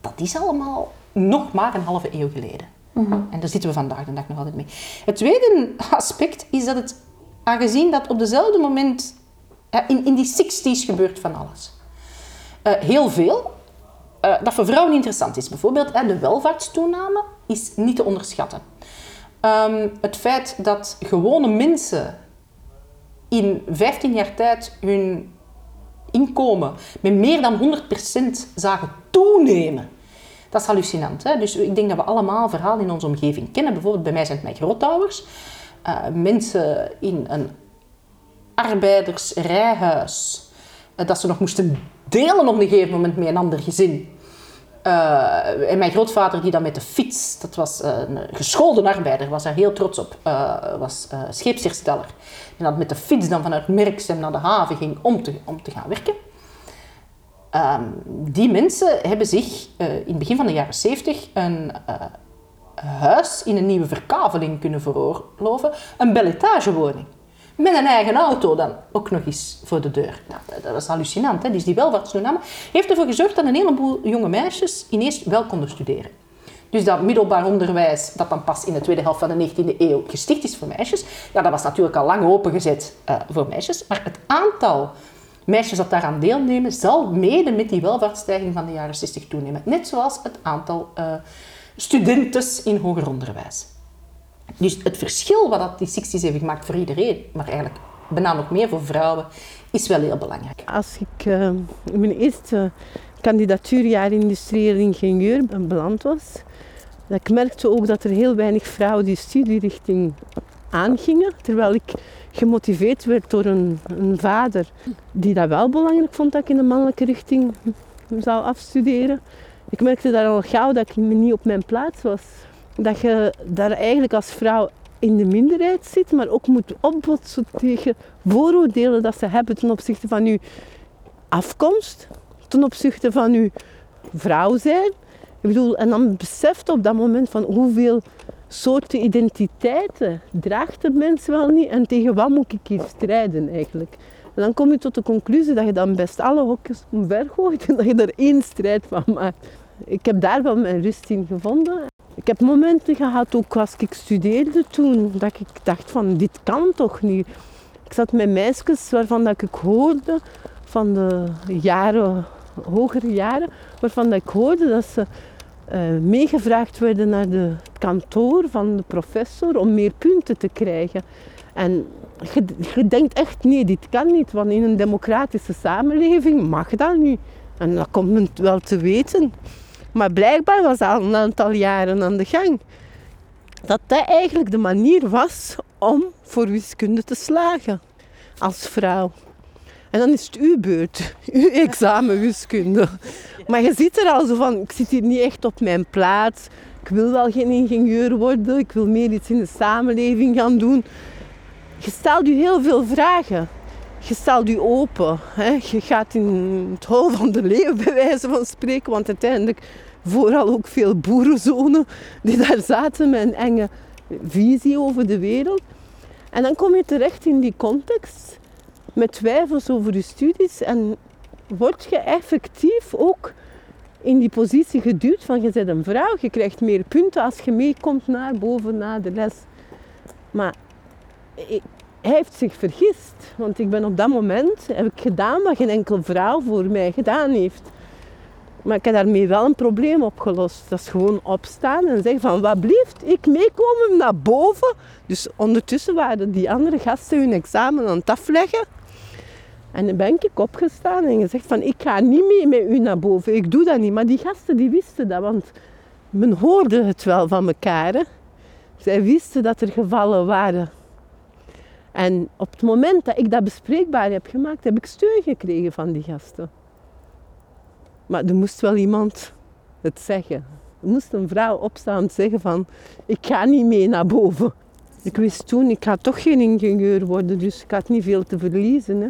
dat is allemaal nog maar een halve eeuw geleden. Mm -hmm. En daar zitten we vandaag de dag nog altijd mee. Het tweede aspect is dat het, aangezien dat op dezelfde moment, in, in die 60s gebeurt van alles. Uh, heel veel, uh, dat voor vrouwen interessant is. Bijvoorbeeld de welvaartstoename is niet te onderschatten. Um, het feit dat gewone mensen in 15 jaar tijd hun inkomen met meer dan 100% zagen toenemen. Dat is hallucinant. Hè? Dus ik denk dat we allemaal verhalen in onze omgeving kennen. Bijvoorbeeld bij mij zijn het mijn grootouders. Uh, mensen in een arbeidersrijhuis. Uh, dat ze nog moesten delen op een gegeven moment met een ander gezin. Uh, en mijn grootvader die dan met de fiets, dat was een geschoolde arbeider, was daar heel trots op, was scheepshersteller. En dat met de fiets dan vanuit Merksem naar de haven ging om te, om te gaan werken. Um, die mensen hebben zich uh, in het begin van de jaren 70 een uh, huis in een nieuwe verkaveling kunnen veroorloven. Een belletagewoning. Met een eigen auto dan ook nog eens voor de deur. Nou, dat, was hallucinant. Hè? Dus die welvaartstoename heeft ervoor gezorgd dat een heleboel jonge meisjes ineens wel konden studeren. Dus dat middelbaar onderwijs, dat dan pas in de tweede helft van de 19e eeuw gesticht is voor meisjes, ja, dat was natuurlijk al lang opengezet uh, voor meisjes. Maar het aantal meisjes dat daaraan deelnemen, zal mede met die welvaartsstijging van de jaren 60 toenemen. Net zoals het aantal uh, studentes in hoger onderwijs. Dus het verschil wat dat die 60's heeft gemaakt voor iedereen, maar eigenlijk bijna nog meer voor vrouwen, is wel heel belangrijk. Als ik in mijn eerste kandidatuurjaar industrieel ingenieur beland was, dat ik merkte ook dat er heel weinig vrouwen die studierichting aangingen, terwijl ik gemotiveerd werd door een, een, vader die dat wel belangrijk vond dat ik in de mannelijke richting zou afstuderen. Ik merkte daar al gauw dat ik niet op mijn plaats was. Dat je daar eigenlijk als vrouw in de minderheid zit, maar ook moet opbotsen tegen vooroordelen dat ze hebben ten opzichte van je afkomst, ten opzichte van je vrouw zijn. Ik bedoel, en dan beseft op dat moment van hoeveel soorten identiteiten draagt de mens wel niet en tegen wat moet ik hier strijden eigenlijk. En dan kom je tot de conclusie dat je dan best alle hokjes omvergooit en dat je er één strijd van maakt. Ik heb daar wel mijn rust in gevonden. Ik heb momenten gehad, ook als ik studeerde toen, dat ik dacht van dit kan toch niet. Ik zat met meisjes waarvan dat ik hoorde van de jaren, hogere jaren, waarvan dat ik hoorde dat ze uh, meegevraagd werden naar de kantoor van de professor om meer punten te krijgen. En je, je, denkt echt, nee, dit kan niet, want in een democratische samenleving mag dat niet. En dat komt men wel te weten. Maar blijkbaar was al een aantal jaren aan de gang. Dat dat eigenlijk de manier was om voor wiskunde te slagen als vrouw. En dan is het uw beurt, uw examen wiskunde. Maar je ziet er al zo van, ik zit hier niet echt op mijn plaats. Ik wil wel geen ingenieur worden, ik wil meer iets in de samenleving gaan doen. Je stelt je heel veel vragen. Je stelt je open. Hè. Je gaat in het hol van de leeuw, bij wijze van spreken. Want uiteindelijk vooral ook veel boerenzonen die daar zaten met een enge visie over de wereld. En dan kom je terecht in die context met twijfels over je studies en word je effectief ook in die positie geduwd van je bent een vrouw, je krijgt meer punten als je meekomt naar boven na de les. Maar hij heeft zich vergist, want ik ben op dat moment heb ik gedaan wat geen enkele vrouw voor mij gedaan heeft. Maar ik heb daarmee wel een probleem opgelost. Dat is gewoon opstaan en zeggen van wat blieft, ik meekomen naar boven. Dus ondertussen waren die andere gasten hun examen aan het afleggen. En dan ben ik opgestaan en gezegd van, ik ga niet mee met u naar boven. Ik doe dat niet. Maar die gasten die wisten dat, want men hoorde het wel van elkaar. Zij wisten dat er gevallen waren. En op het moment dat ik dat bespreekbaar heb gemaakt, heb ik steun gekregen van die gasten. Maar er moest wel iemand het zeggen. Er moest een vrouw opstaan en zeggen van, ik ga niet mee naar boven. Ik wist toen, ik ga toch geen ingenieur worden, dus ik had niet veel te verliezen. Hè.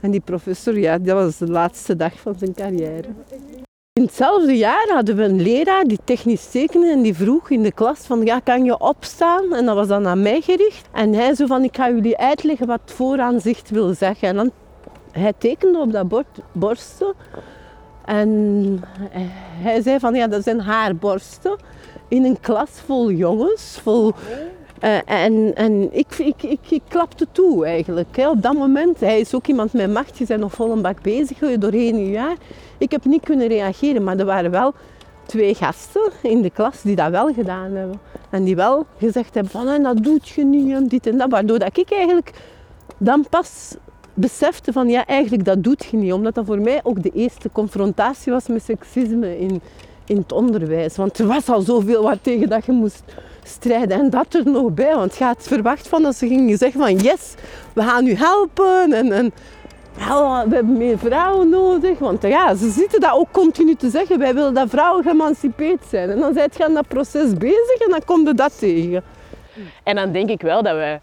En die professor, ja, dat was de laatste dag van zijn carrière. In hetzelfde jaar hadden we een leraar die technisch tekende en die vroeg in de klas van, ja, kan je opstaan? En dat was dan aan mij gericht. En hij zo van, ik ga jullie uitleggen wat vooraanzicht wil zeggen. En dan, hij tekende op dat bord borsten. En hij zei van, ja, dat zijn haar borsten. In een klas vol jongens, vol... Uh, en en ik, ik, ik, klapte toe eigenlijk. Hè. Op dat moment, hij is ook iemand met macht, je bent nog vol een bak bezig doorheen een jaar. Ik heb niet kunnen reageren, maar er waren wel twee gasten in de klas die dat wel gedaan hebben. En die wel gezegd hebben van, dat doet je niet en dit en dat. Waardoor dat ik eigenlijk dan pas besefte van, ja, eigenlijk dat doet je niet. Omdat dat voor mij ook de eerste confrontatie was met seksisme in, in het onderwijs. Want er was al zoveel waar tegen dat je moest En dat er nog bij, want je had verwacht van dat ze gingen zeggen van yes, we gaan u helpen en, en we hebben meer vrouwen nodig. Want ja, ze zitten dat ook continu te zeggen, wij willen dat vrouwen geëmancipeerd zijn. En dan zijn je aan dat proces bezig en dan komt je dat tegen. En dan denk ik wel dat we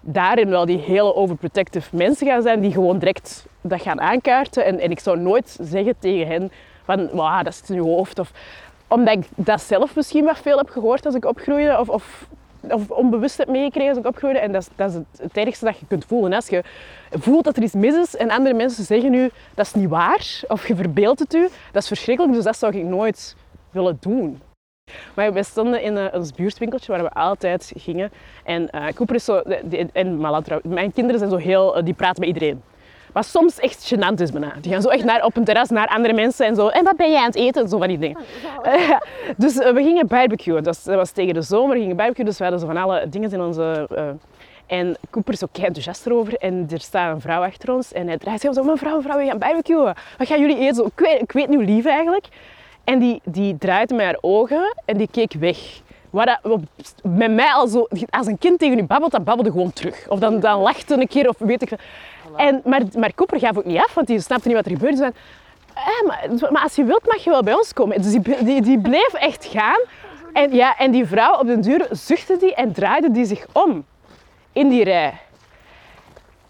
daarin wel die hele overprotective mensen gaan zijn die gewoon direct dat gaan aankaarten. En, en ik zou nooit zeggen tegen hen van, wow, dat zit in je hoofd. Of omdat ik dat zelf misschien wat veel heb gehoord als ik opgroeide. Of, of, of onbewust heb meegekregen als ik opgroeide. En dat is, dat is het, het ergste dat je kunt voelen. Als je voelt dat er iets mis is en andere mensen zeggen nu dat is niet waar. Of je verbeeldt het u. Dat is verschrikkelijk. Dus dat zou ik nooit willen doen. Maar we stonden in uh, ons buurtwinkeltje waar we altijd gingen. En uh, Cooper is zo... en mijn kinderen zijn zo heel... Uh, die praten met iedereen. Wat soms echt gênant is bijna. Die gaan zo echt naar, op een terras naar andere mensen en zo. En wat ben jij aan het eten? Zo van die dingen. Uh, dus uh, we gingen barbecuen. Dat was, dat was, tegen de zomer. We gingen barbecuen. Dus we hadden zo van alle dingen in onze... Uh, en Cooper is ook kei enthousiast erover. En er staat een vrouw achter ons. En hij draait zich zo, mevrouw, mevrouw, we gaan barbecuen. Wat gaan jullie eten? Zo, ik, weet, ik weet nu lief eigenlijk. En die, die draaide met haar ogen en die keek weg. Wat dat, met mij al zo, als een kind tegen u babbelt, dan babbelde gewoon terug. Of dan, dan lachte een keer, of weet ik en, maar, maar Cooper gaf ook niet af, want hij snapte niet wat er gebeurde. Dus eh, maar, maar, als je wilt, mag je wel bij ons komen. Dus die, die, die bleef echt gaan. En, ja, en die vrouw op den duur zuchtte die en draaide die zich om in die rij.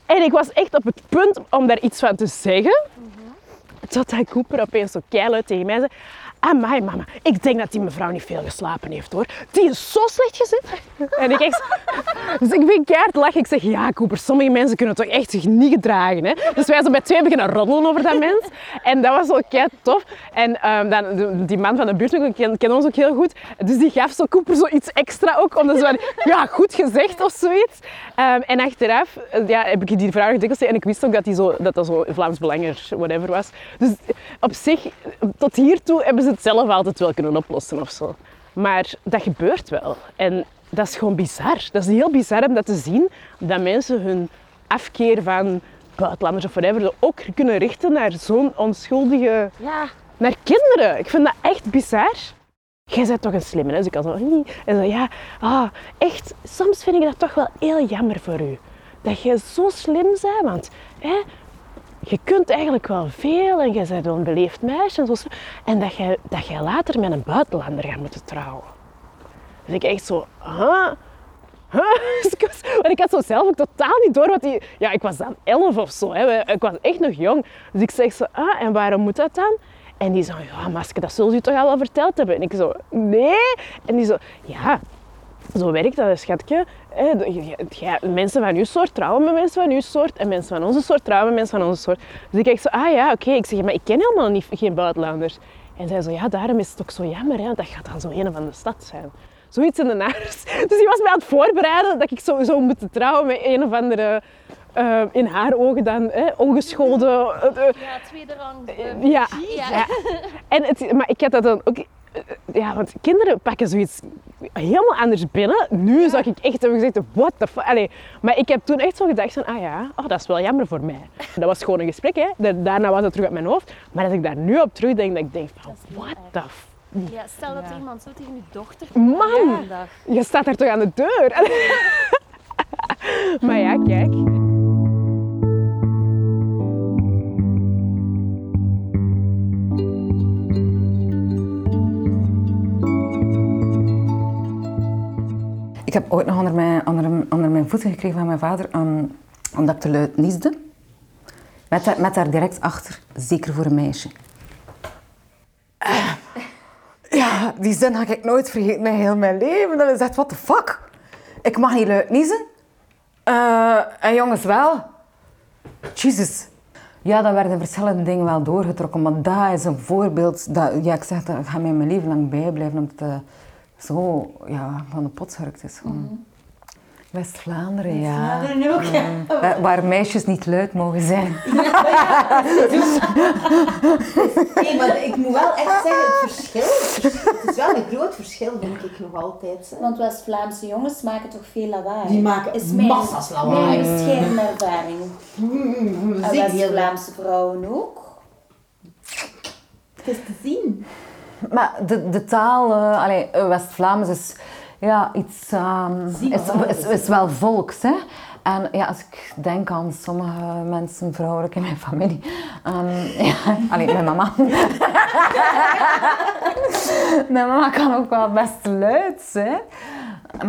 En ik was echt op het punt om daar iets van te zeggen. Totdat Cooper opeens zo keihard tegen mij zei... Amai mama, ik denk dat die mevrouw niet veel geslapen heeft hoor. Die is zo slecht gezet. En ik. Dus ik vind keihard lachen. Ik zeg, ja Cooper, sommige mensen kunnen toch echt zich niet gedragen. Hè? Dus wij zo bij twee beginnen roddelen over dat mens. En dat was wel kei tof. En um, dan, die man van de buurt ken, ken ons ook heel goed. Dus die gaf zo Cooper zo iets extra ook. Omdat ze van, ja, goed gezegd of zoiets. Um, en achteraf ja, heb ik die vraag gedekt. En ik wist ook dat, die zo, dat dat zo Vlaams Belanger, whatever was. Dus op zich, tot hiertoe hebben ze het zelf altijd wel kunnen oplossen of zo. Maar dat gebeurt wel. En dat is gewoon bizar. Dat is heel bizar om dat te zien, dat mensen hun afkeer van buitenlanders of whatever ook kunnen richten naar zo'n onschuldige... Ja. Naar kinderen. Ik vind dat echt bizar. Jij bent toch een slimme, hè? Dus ik had zo... En zo, ja, ah, echt, soms vind ik dat toch wel heel jammer voor u. Dat jij zo slim bent, want hè, je kunt eigenlijk wel veel en je bent een beleefd meisje en zo. En dat jij, dat jij later met een buitenlander gaat moeten trouwen. Dus ik echt zo, huh? Huh? Want ik had zo zelf ook totaal niet door wat die... Ja, ik was dan elf of zo. Hè. Ik was echt nog jong. Dus ik zeg zo, ah, en waarom moet dat dan? En die zo, ja, Maske, dat zullen ze toch al wel verteld hebben? En ik zo, nee. En die zo, ja, zo werkt dat, schatje. Mensen van uw soort trouwen met mensen van uw soort. En mensen van onze soort trouwen met mensen van onze soort. Dus ik kijk zo, ah ja, oké. Ik zeg, maar ik ken helemaal niet, geen buitenlanders. En zij zo, ja, daarom is het ook zo jammer. Hè? Dat gaat dan zo een van de stad zijn. Zoiets in de naars. Dus die was mij aan het voorbereiden dat ik zo zou moeten trouwen met een of andere... Uh, in haar ogen dan eh, ongeschoolde... Uh, ja, tweede rang. ja, ja. En het, maar ik had dat dan ook ja, want kinderen pakken zoiets helemaal anders binnen. Nu zag ik echt hebben gezegd, what the fuck. Allee, maar ik heb toen echt zo gedacht van, ah ja, oh, dat is wel jammer voor mij. Dat was gewoon een gesprek, hè. Da- Daarna was het terug uit mijn hoofd. Maar als ik daar nu op terugdenk, dat ik denk van, what the f... Ja, stel dat iemand zo tegen je dochter Man, je staat daar toch aan de deur. maar ja, kijk. Ik heb ooit nog onder mijn, mijn voeten gekregen van mijn vader, ehm, omdat ik te luid niesde. Met, daar- met daar direct achter, zeker voor een meisje. Eh, Ja, die zin ga ik nooit vergeten in heel mijn leven. Dat is echt, what the fuck? Ik mag niet luid niezen. Eh, en jongens wel. Jesus. Ja, dat werden verschillende dingen wel doorgetrokken, maar dat is een voorbeeld. Dat, ja, ik zeg, dat gaat mij mijn leven lang bijblijven, omdat zo ja, van de pot gerukt is. Gewoon. West-Vlaanderen, ja. Vlaanderen ook, ja. Waar, waar meisjes niet luid mogen zijn. Nee, maar ik moet wel echt zeggen, het verschil, het is wel een groot verschil, denk ik nog altijd. Hè. Want West-Vlaamse jongens maken toch veel lawaai? Die maken is mijn, massa's lawaai. Mijn bescheiden ervaring. En Zeker heel West-Vlaamse vrouwen ook. Het is te zien. Maar de, de taal, eh, eh, West-Vlaams is ja, iets, Zie is, is, is wel volks. Hè? En ja, als ik denk aan sommige mensen, vrouwelijk in mijn familie, ehm, ja, allee, mijn mama. mijn mama kan ook wel best luid zijn.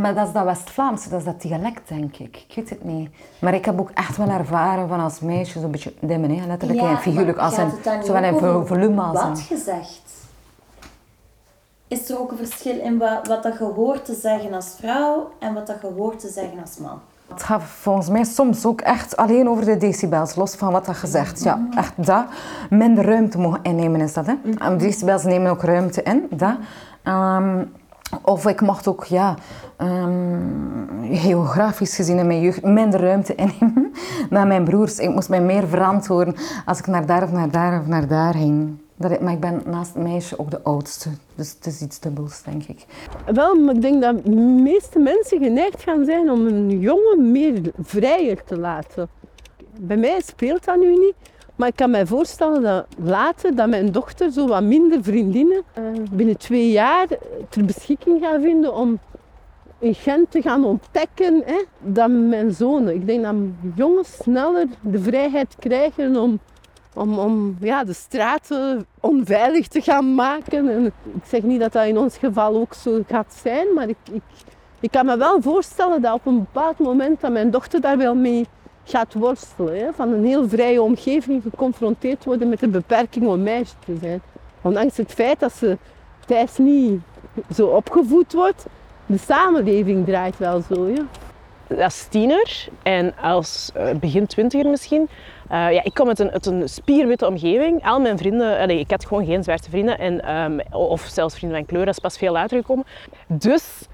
Maar dat is dat West-Vlaamse, dat is dat dialect, denk ik. Ik weet het niet. Maar ik heb ook echt wel ervaren van als meisje zo'n beetje dimmen, hè? letterlijk en figuurlijk. Als een, zowel in volume als Wat gezegd? Is er ook een verschil in wat, wat dat je hoort te zeggen als vrouw en wat dat je hoort te zeggen als man? Het gaat volgens mij soms ook echt alleen over de decibels, los van wat dat gezegd. Ja, echt dat. Minder ruimte mogen innemen is dat. Hè? En decibels nemen ook ruimte in. Dat. Ehm, of ik mocht ook, ja, ehm, geografisch gezien in mijn jeugd, minder ruimte innemen dan mijn broers. Ik moest mij meer verantwoorden als ik naar daar of naar daar of naar daar ging. Maar ik ben naast het meisje ook de oudste. Dus het is iets dubbels, denk ik. Wel, ik denk dat de meeste mensen geneigd gaan zijn om een jongen meer vrijer te laten. Bij mij speelt dat nu niet, maar ik kan me voorstellen dat later dat mijn dochter zo wat minder vriendinnen eh, binnen twee jaar ter beschikking gaat vinden om in Gent te gaan ontdekken hè, dan mijn zonen. Ik denk dat jongens sneller de vrijheid krijgen om om, om ja, de straten onveilig te gaan maken. En ik zeg niet dat dat in ons geval ook zo gaat zijn, maar ik, ik, ik kan me wel voorstellen dat op een bepaald moment dat mijn dochter daar wel mee gaat worstelen. Van een heel vrije omgeving geconfronteerd worden met de beperking om meisje te zijn. Ondanks het feit dat ze thuis niet zo opgevoed wordt, de samenleving draait wel zo. Als tiener en als eh, begin twintiger misschien. eh, ja, ik kom uit een, een spierwitte omgeving. Al mijn vrienden, allee, ik had gewoon geen zwarte vrienden. En, ehm, of zelfs vrienden van kleur, dat is pas veel later gekomen. Dus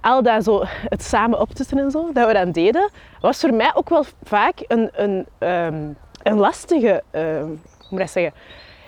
al dat zo, het samen optussen en zo, dat we dan deden, was voor mij ook wel vaak een, een, ehm, een lastige, ehm, hoe moet ik zeggen?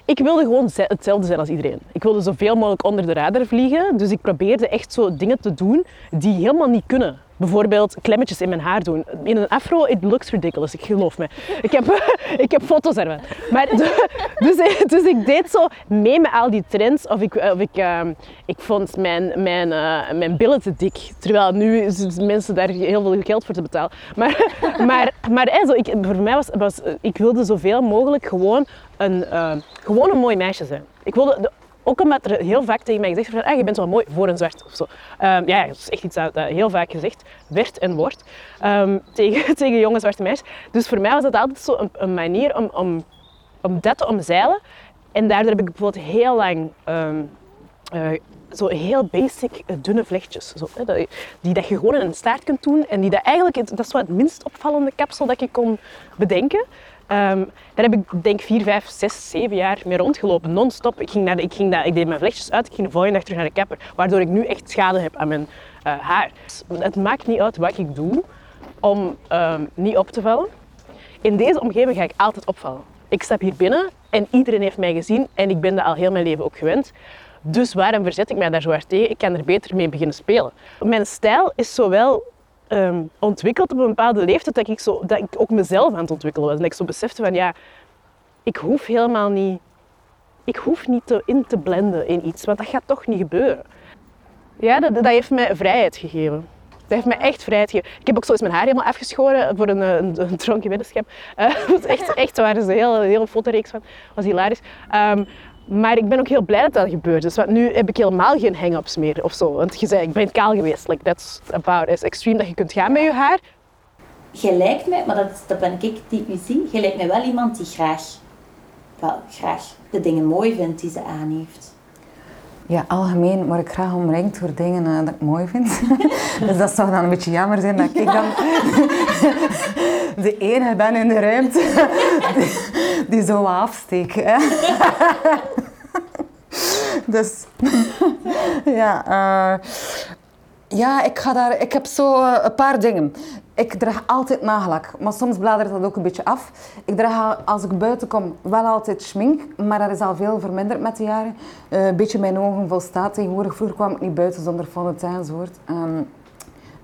Ik wilde gewoon ze- hetzelfde zijn als iedereen. Ik wilde zoveel mogelijk onder de radar vliegen. Dus ik probeerde echt zo dingen te doen die helemaal niet kunnen. Bijvoorbeeld klemmetjes in mijn haar doen. In een afro, it looks ridiculous, ik geloof me. Ik heb, ik heb foto's ervan. Maar, dus, dus ik deed zo mee met al die trends. Of ik, of ik, ehm, ik vond mijn, mijn, eh, mijn billen te dik. Terwijl nu mensen daar heel veel geld voor te betalen. Maar, maar, maar zo, ik, voor mij was, was ik wilde zoveel mogelijk gewoon een, eh, gewoon een mooi meisje zijn. Ik wilde, de- ook omdat er heel vaak tegen mij gezegd werd, ah, je bent wel mooi voor een zwart of zo. Ehm, ja, dat is echt iets dat, heel vaak gezegd werd en wordt ehm, tegen, tegen jonge zwarte meisjes. Dus voor mij was dat altijd zo een, een manier om, om, om dat te omzeilen. En daardoor heb ik bijvoorbeeld heel lang eh, zo heel basic eh, dunne vlechtjes. Zo, hè, die dat je gewoon in een staart kunt doen. En die dat eigenlijk, dat is wel het minst opvallende kapsel dat ik kon bedenken. Ehm, daar heb ik denk vier, vijf, zes, zeven jaar mee rondgelopen, non-stop. Ik, ging naar ik, ging daar, ik deed mijn vlechtjes uit, ik ging de volgende dag terug naar de kapper. Waardoor ik nu echt schade heb aan mijn eh, haar. Het maakt niet uit wat ik doe om ehm, niet op te vallen. In deze omgeving ga ik altijd opvallen. Ik stap hier binnen en iedereen heeft mij gezien en ik ben dat al heel mijn leven ook gewend. Dus waarom verzet ik mij daar zo hard tegen? Ik kan er beter mee beginnen spelen. Mijn stijl is zowel ehm, ontwikkeld op een bepaalde leeftijd dat ik, zo, dat ik ook mezelf aan het ontwikkelen was. En ik zo besefte van ja, ik hoef helemaal niet, ik hoef niet in te blenden in iets, want dat gaat toch niet gebeuren. Ja, dat, dat heeft mij vrijheid gegeven. Dat heeft mij echt vrijheid gegeven. Ik heb ook zo eens mijn haar helemaal afgeschoren voor een, een, dronken weddenschap. Uh, dat is echt, echt waar, is een hele, hele fotoreeks van. Dat was hilarisch. Um, maar ik ben ook heel blij dat dat gebeurd is. Want nu heb ik helemaal geen hang-ups meer of zo. Want je zei, ik ben kaal geweest. Like, that's about as extreme dat je kunt gaan met je haar. Je lijkt mij, maar dat, dat ben ik die u zie, je lijkt mij wel iemand die graag, wel, graag de dingen mooi vindt die ze aan heeft. Ja, algemeen word ik graag omringd door dingen uh, dat ik mooi vind. dus dat zou dan een beetje jammer zijn dat ik dan de enige ben in de ruimte die, zo afsteek. Hè. dus ja, uh, ja, ik, ga daar, ik heb zo uh, een paar dingen. Ik draag altijd nagellak, maar soms bladert dat ook een beetje af. Ik draag als ik buiten kom wel altijd schmink, maar dat is al veel verminderd met de jaren. Uh, een beetje mijn ogen volstaat tegenwoordig. Vroeger kwam ik niet buiten zonder fontein enzovoort. Um,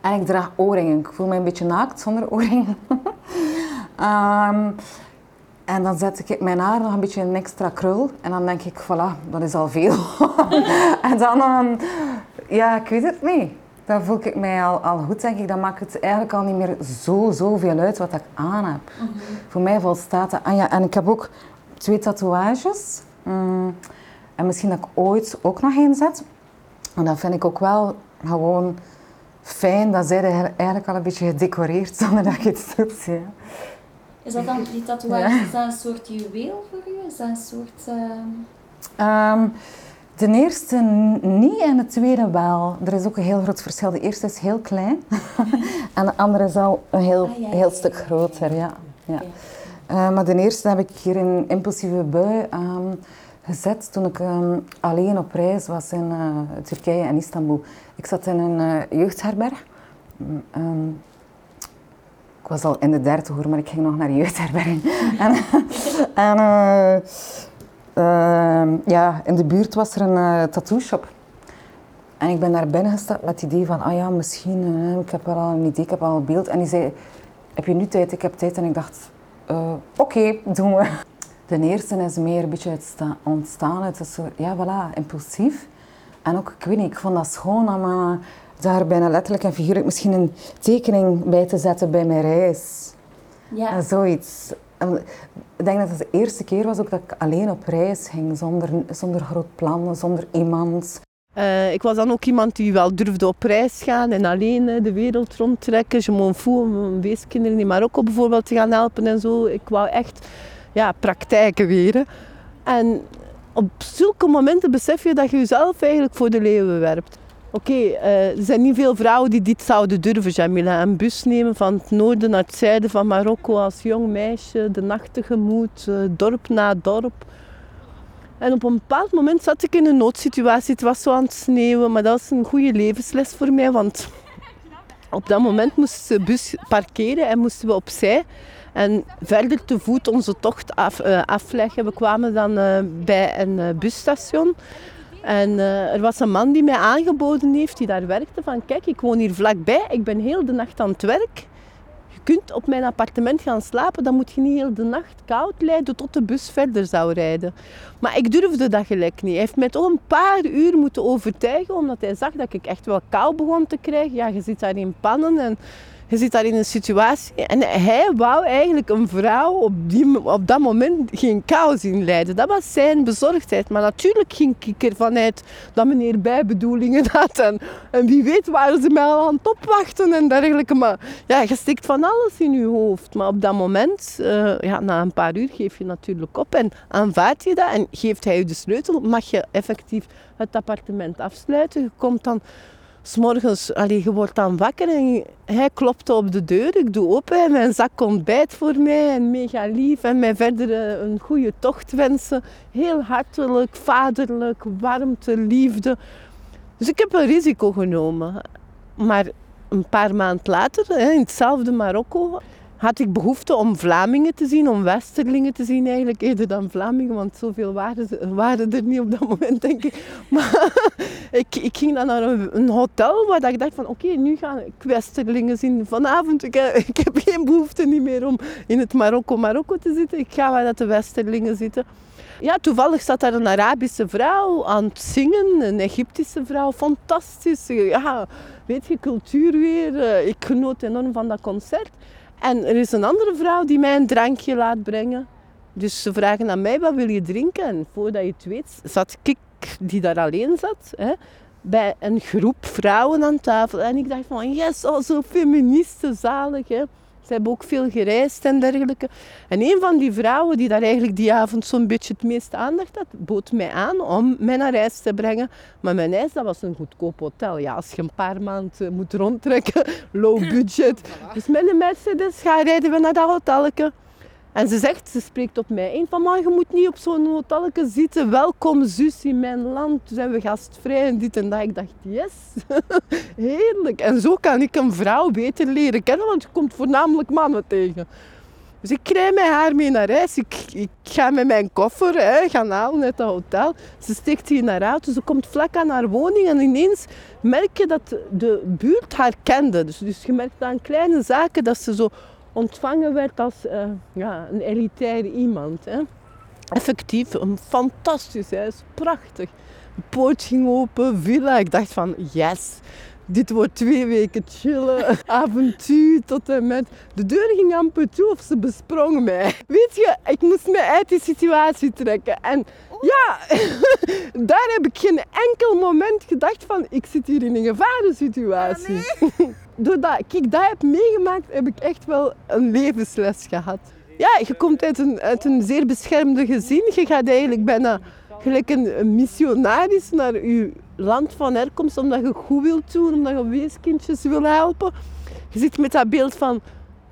en ik draag oorringen. Ik voel me een beetje naakt zonder oorringen. um, en dan zet ik mijn haar nog een beetje een extra krul. En dan denk ik, voilà, dat is al veel. en dan, um, ja, ik weet het niet dan voel ik mij al, al goed, denk ik. Dan maakt het eigenlijk al niet meer zo, zoveel uit wat ik aan heb. Mm -hmm. Voor mij volstaat dat. Ah ja, en ik heb ook twee tatoeages. Mm, en misschien dat ik ooit ook nog één zet. En dat vind ik ook wel gewoon fijn. Dat zij eigenlijk al een beetje gedecoreerd zonder dat je het doet. Ja. Is dat dan, die tatoeage, ja. is dat een soort juweel voor u? Is dat een soort... Uh... Um, de eerste niet en de tweede wel. Er is ook een heel groot verschil. De eerste is heel klein en de andere is al een heel, ah, ja, heel stuk groter. Ja. Ja. Uh, maar de eerste heb ik hier in impulsieve bui um, gezet toen ik um, alleen op reis was in uh, Turkije en Istanbul. Ik zat in een uh, jeugdherberg. Um, ik was al in de derde hoor, maar ik ging nog naar de jeugdherberg. en, en uh, ja, in de buurt was er een uh, tattoo shop. En ik ben daar binnen gestapt met het idee van, ah ja, misschien, uh, ik heb wel al een idee, ik heb al een beeld. En die zei, heb je nu tijd? Ik heb tijd. En ik dacht, oké, okay, doen we. De eerste is meer een beetje ontstaan uit een soort, ja voilà, impulsief. En ook, ik weet niet, ik vond dat schoon om daar bijna letterlijk en figuurlijk misschien een tekening bij te zetten bij mijn reis. Ja. En zoiets. Ik denk dat het de eerste keer was ook dat ik alleen op reis ging, zonder, zonder groot plan, zonder iemand. Uh, ik was dan ook iemand die wel durfde op reis gaan en alleen de wereld rondtrekken. Je mon fou om mijn weeskinderen in Marokko bijvoorbeeld te gaan helpen en zo. Ik wou echt ja, praktijken weer. En op zulke momenten besef je dat je jezelf eigenlijk voor de leeuwen werpt. Oké, uh, er zijn niet veel vrouwen die dit zouden durven, Jamila. Een bus nemen van het noorden naar het zuiden van Marokko als jong meisje, de nacht tegemoet, uh, dorp na dorp. En op een bepaald moment zat ik in een noodsituatie. Het was zo aan het sneeuwen, maar dat was een goede levensles voor mij. Want op dat moment moest de bus parkeren en moesten we opzij. En verder te voet onze tocht af, uh, afleggen. We kwamen dan bij een busstation. En uh, er was een man die mij aangeboden heeft, die daar werkte, van kijk, ik woon hier vlakbij, ik ben heel de nacht aan het werk. Je kunt op mijn appartement gaan slapen, dan moet je niet heel de nacht koud lijden tot de bus verder zou rijden. Maar ik durfde dat gelijk niet. Hij heeft mij toch een paar uur moeten overtuigen, omdat hij zag dat ik echt wel kou begon te krijgen. Ja, je zit daar in pannen en je zit daar in een situatie en hij wou eigenlijk een vrouw op, die, op dat moment geen kou zien lijden. Dat was zijn bezorgdheid. Maar natuurlijk ging ik ervan uit dat meneer bijbedoelingen had. En, en wie weet waren ze mij al aan het opwachten en dergelijke. Maar ja, je stikt van alles in je hoofd. Maar op dat moment, uh, ja, na een paar uur geef je natuurlijk op en aanvaard je dat. En geeft hij je de sleutel, mag je effectief het appartement afsluiten. Je komt dan S'morgens, allee, je wordt dan wakker en hij klopt op de deur. Ik doe open en mijn zak ontbijt voor mij en mega lief. En mij verder eh, een goede tocht wensen. Heel hartelijk, vaderlijk, warmte, liefde. Dus ik heb een risico genomen. Maar een paar maanden later, in hetzelfde Marokko, had ik behoefte om Vlamingen te zien, om Westerlingen te zien eigenlijk, eerder dan Vlamingen, want zoveel waren, ze- waren er niet op dat moment, denk ik. Maar ik, ik ging dan naar een, hotel waar ik dacht van, oké, nu ga ik Westerlingen zien. Vanavond, ik, heb- ik heb geen behoefte niet meer om in het Marokko Marokko te zitten. Ik ga waar dat de Westerlingen zitten. Ja, toevallig zat daar een Arabische vrouw aan het zingen, een Egyptische vrouw, fantastisch. Ja, weet je, cultuur weer. Eh, Ik genoot enorm van dat concert. En er is een andere vrouw die mij een drankje laat brengen. Dus ze vragen aan mij, wat wil je drinken? En voordat je het weet, zat ik, die daar alleen zat, hè, bij een groep vrouwen aan tafel. En ik dacht van, yes, zo feministen, zalig. Hè. Ze hebben ook veel gereisd en dergelijke. En een van die vrouwen die daar eigenlijk die avond zo'n beetje het meeste aandacht had, bood mij aan om mij naar reis te brengen. Maar mijn reis, dat was een goedkoop hotel. Ja, als je een paar maanden moet rondtrekken, low budget. Dus met een Mercedes gaan rijden we naar dat hotelletje. En ze zegt, ze spreekt op mij in van, maar je moet niet op zo'n hotelletje zitten. Welkom zus in mijn land, zijn we gastvrij en dit en dat. Ik dacht, yes, heerlijk. En zo kan ik een vrouw beter leren kennen, want je komt voornamelijk mannen tegen. Dus ik krijg met haar mee naar reis. Ik, ik ga met mijn koffer hè, gaan halen uit het hotel. Ze steekt hier naar auto. Ze komt vlak aan haar woning en ineens merk je dat de buurt haar kende. Dus, dus je merkt aan kleine zaken dat ze zo ontvangen werd als eh, ja, een elitair iemand. Hè. Effectief, een fantastisch huis, prachtig. De poort ging open, villa. Ik dacht van, yes, dit wordt twee weken chillen, avontuur tot en met. De deur ging amper toe of ze besprong mij. Weet je, ik moest mij uit die situatie trekken. En ja, daar heb ik geen enkel moment gedacht van, ik zit hier in een gevarensituatie. Doordat ik dat heb meegemaakt, heb ik echt wel een levensles gehad. Ja, je komt uit een, uit een zeer beschermde gezin. Je gaat eigenlijk bijna gelijk een, een missionaris naar je land van herkomst, omdat je goed wilt doen, omdat je weeskindjes wil helpen. Je zit met dat beeld van,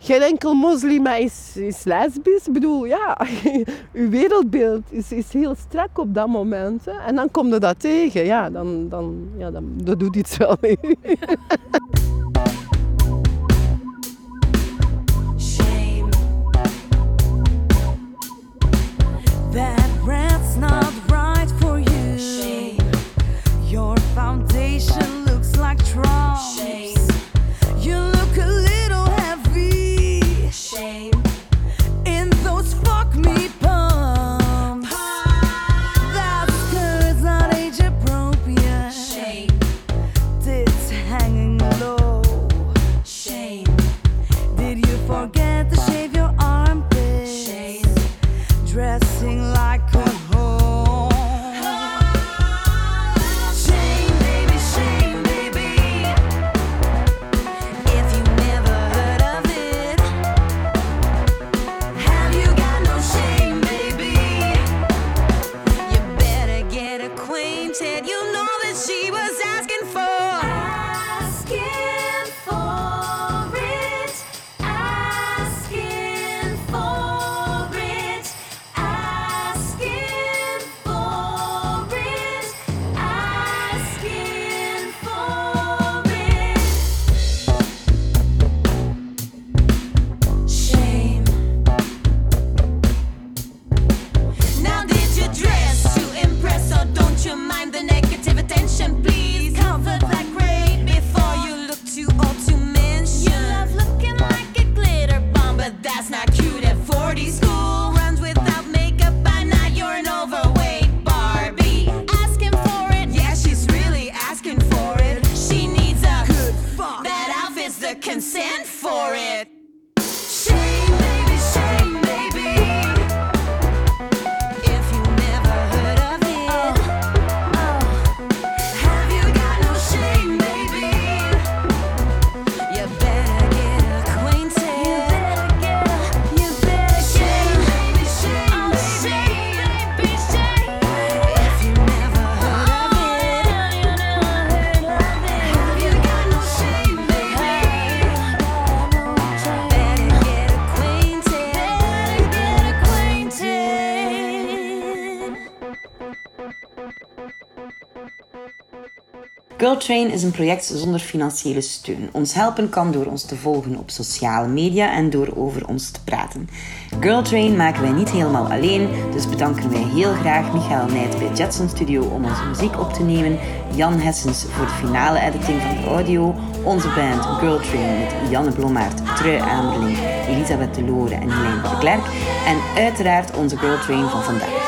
geen enkel moslima is, is lesbisch. Ik bedoel, ja, je wereldbeeld is, is heel strak op dat moment. Hè. En dan kom je dat tegen. Ja, dan, dan, ja, dan, dat doet iets wel mee. Shame. That rent's not right for you. Shame. Your foundation looks like dross. Girl Train is een project zonder financiële steun. Ons helpen kan door ons te volgen op sociale media en door over ons te praten. Girl Train maken wij niet helemaal alleen, dus bedanken wij heel graag Michael Nijt bij Jetson Studio om onze muziek op te nemen, Jan Hessens voor de finale editing van de audio, onze band Girl Train met Janne Blommaert, Trui Amerling, Elisabeth Delore en Helene de Klerk en uiteraard onze Girl Train van vandaag.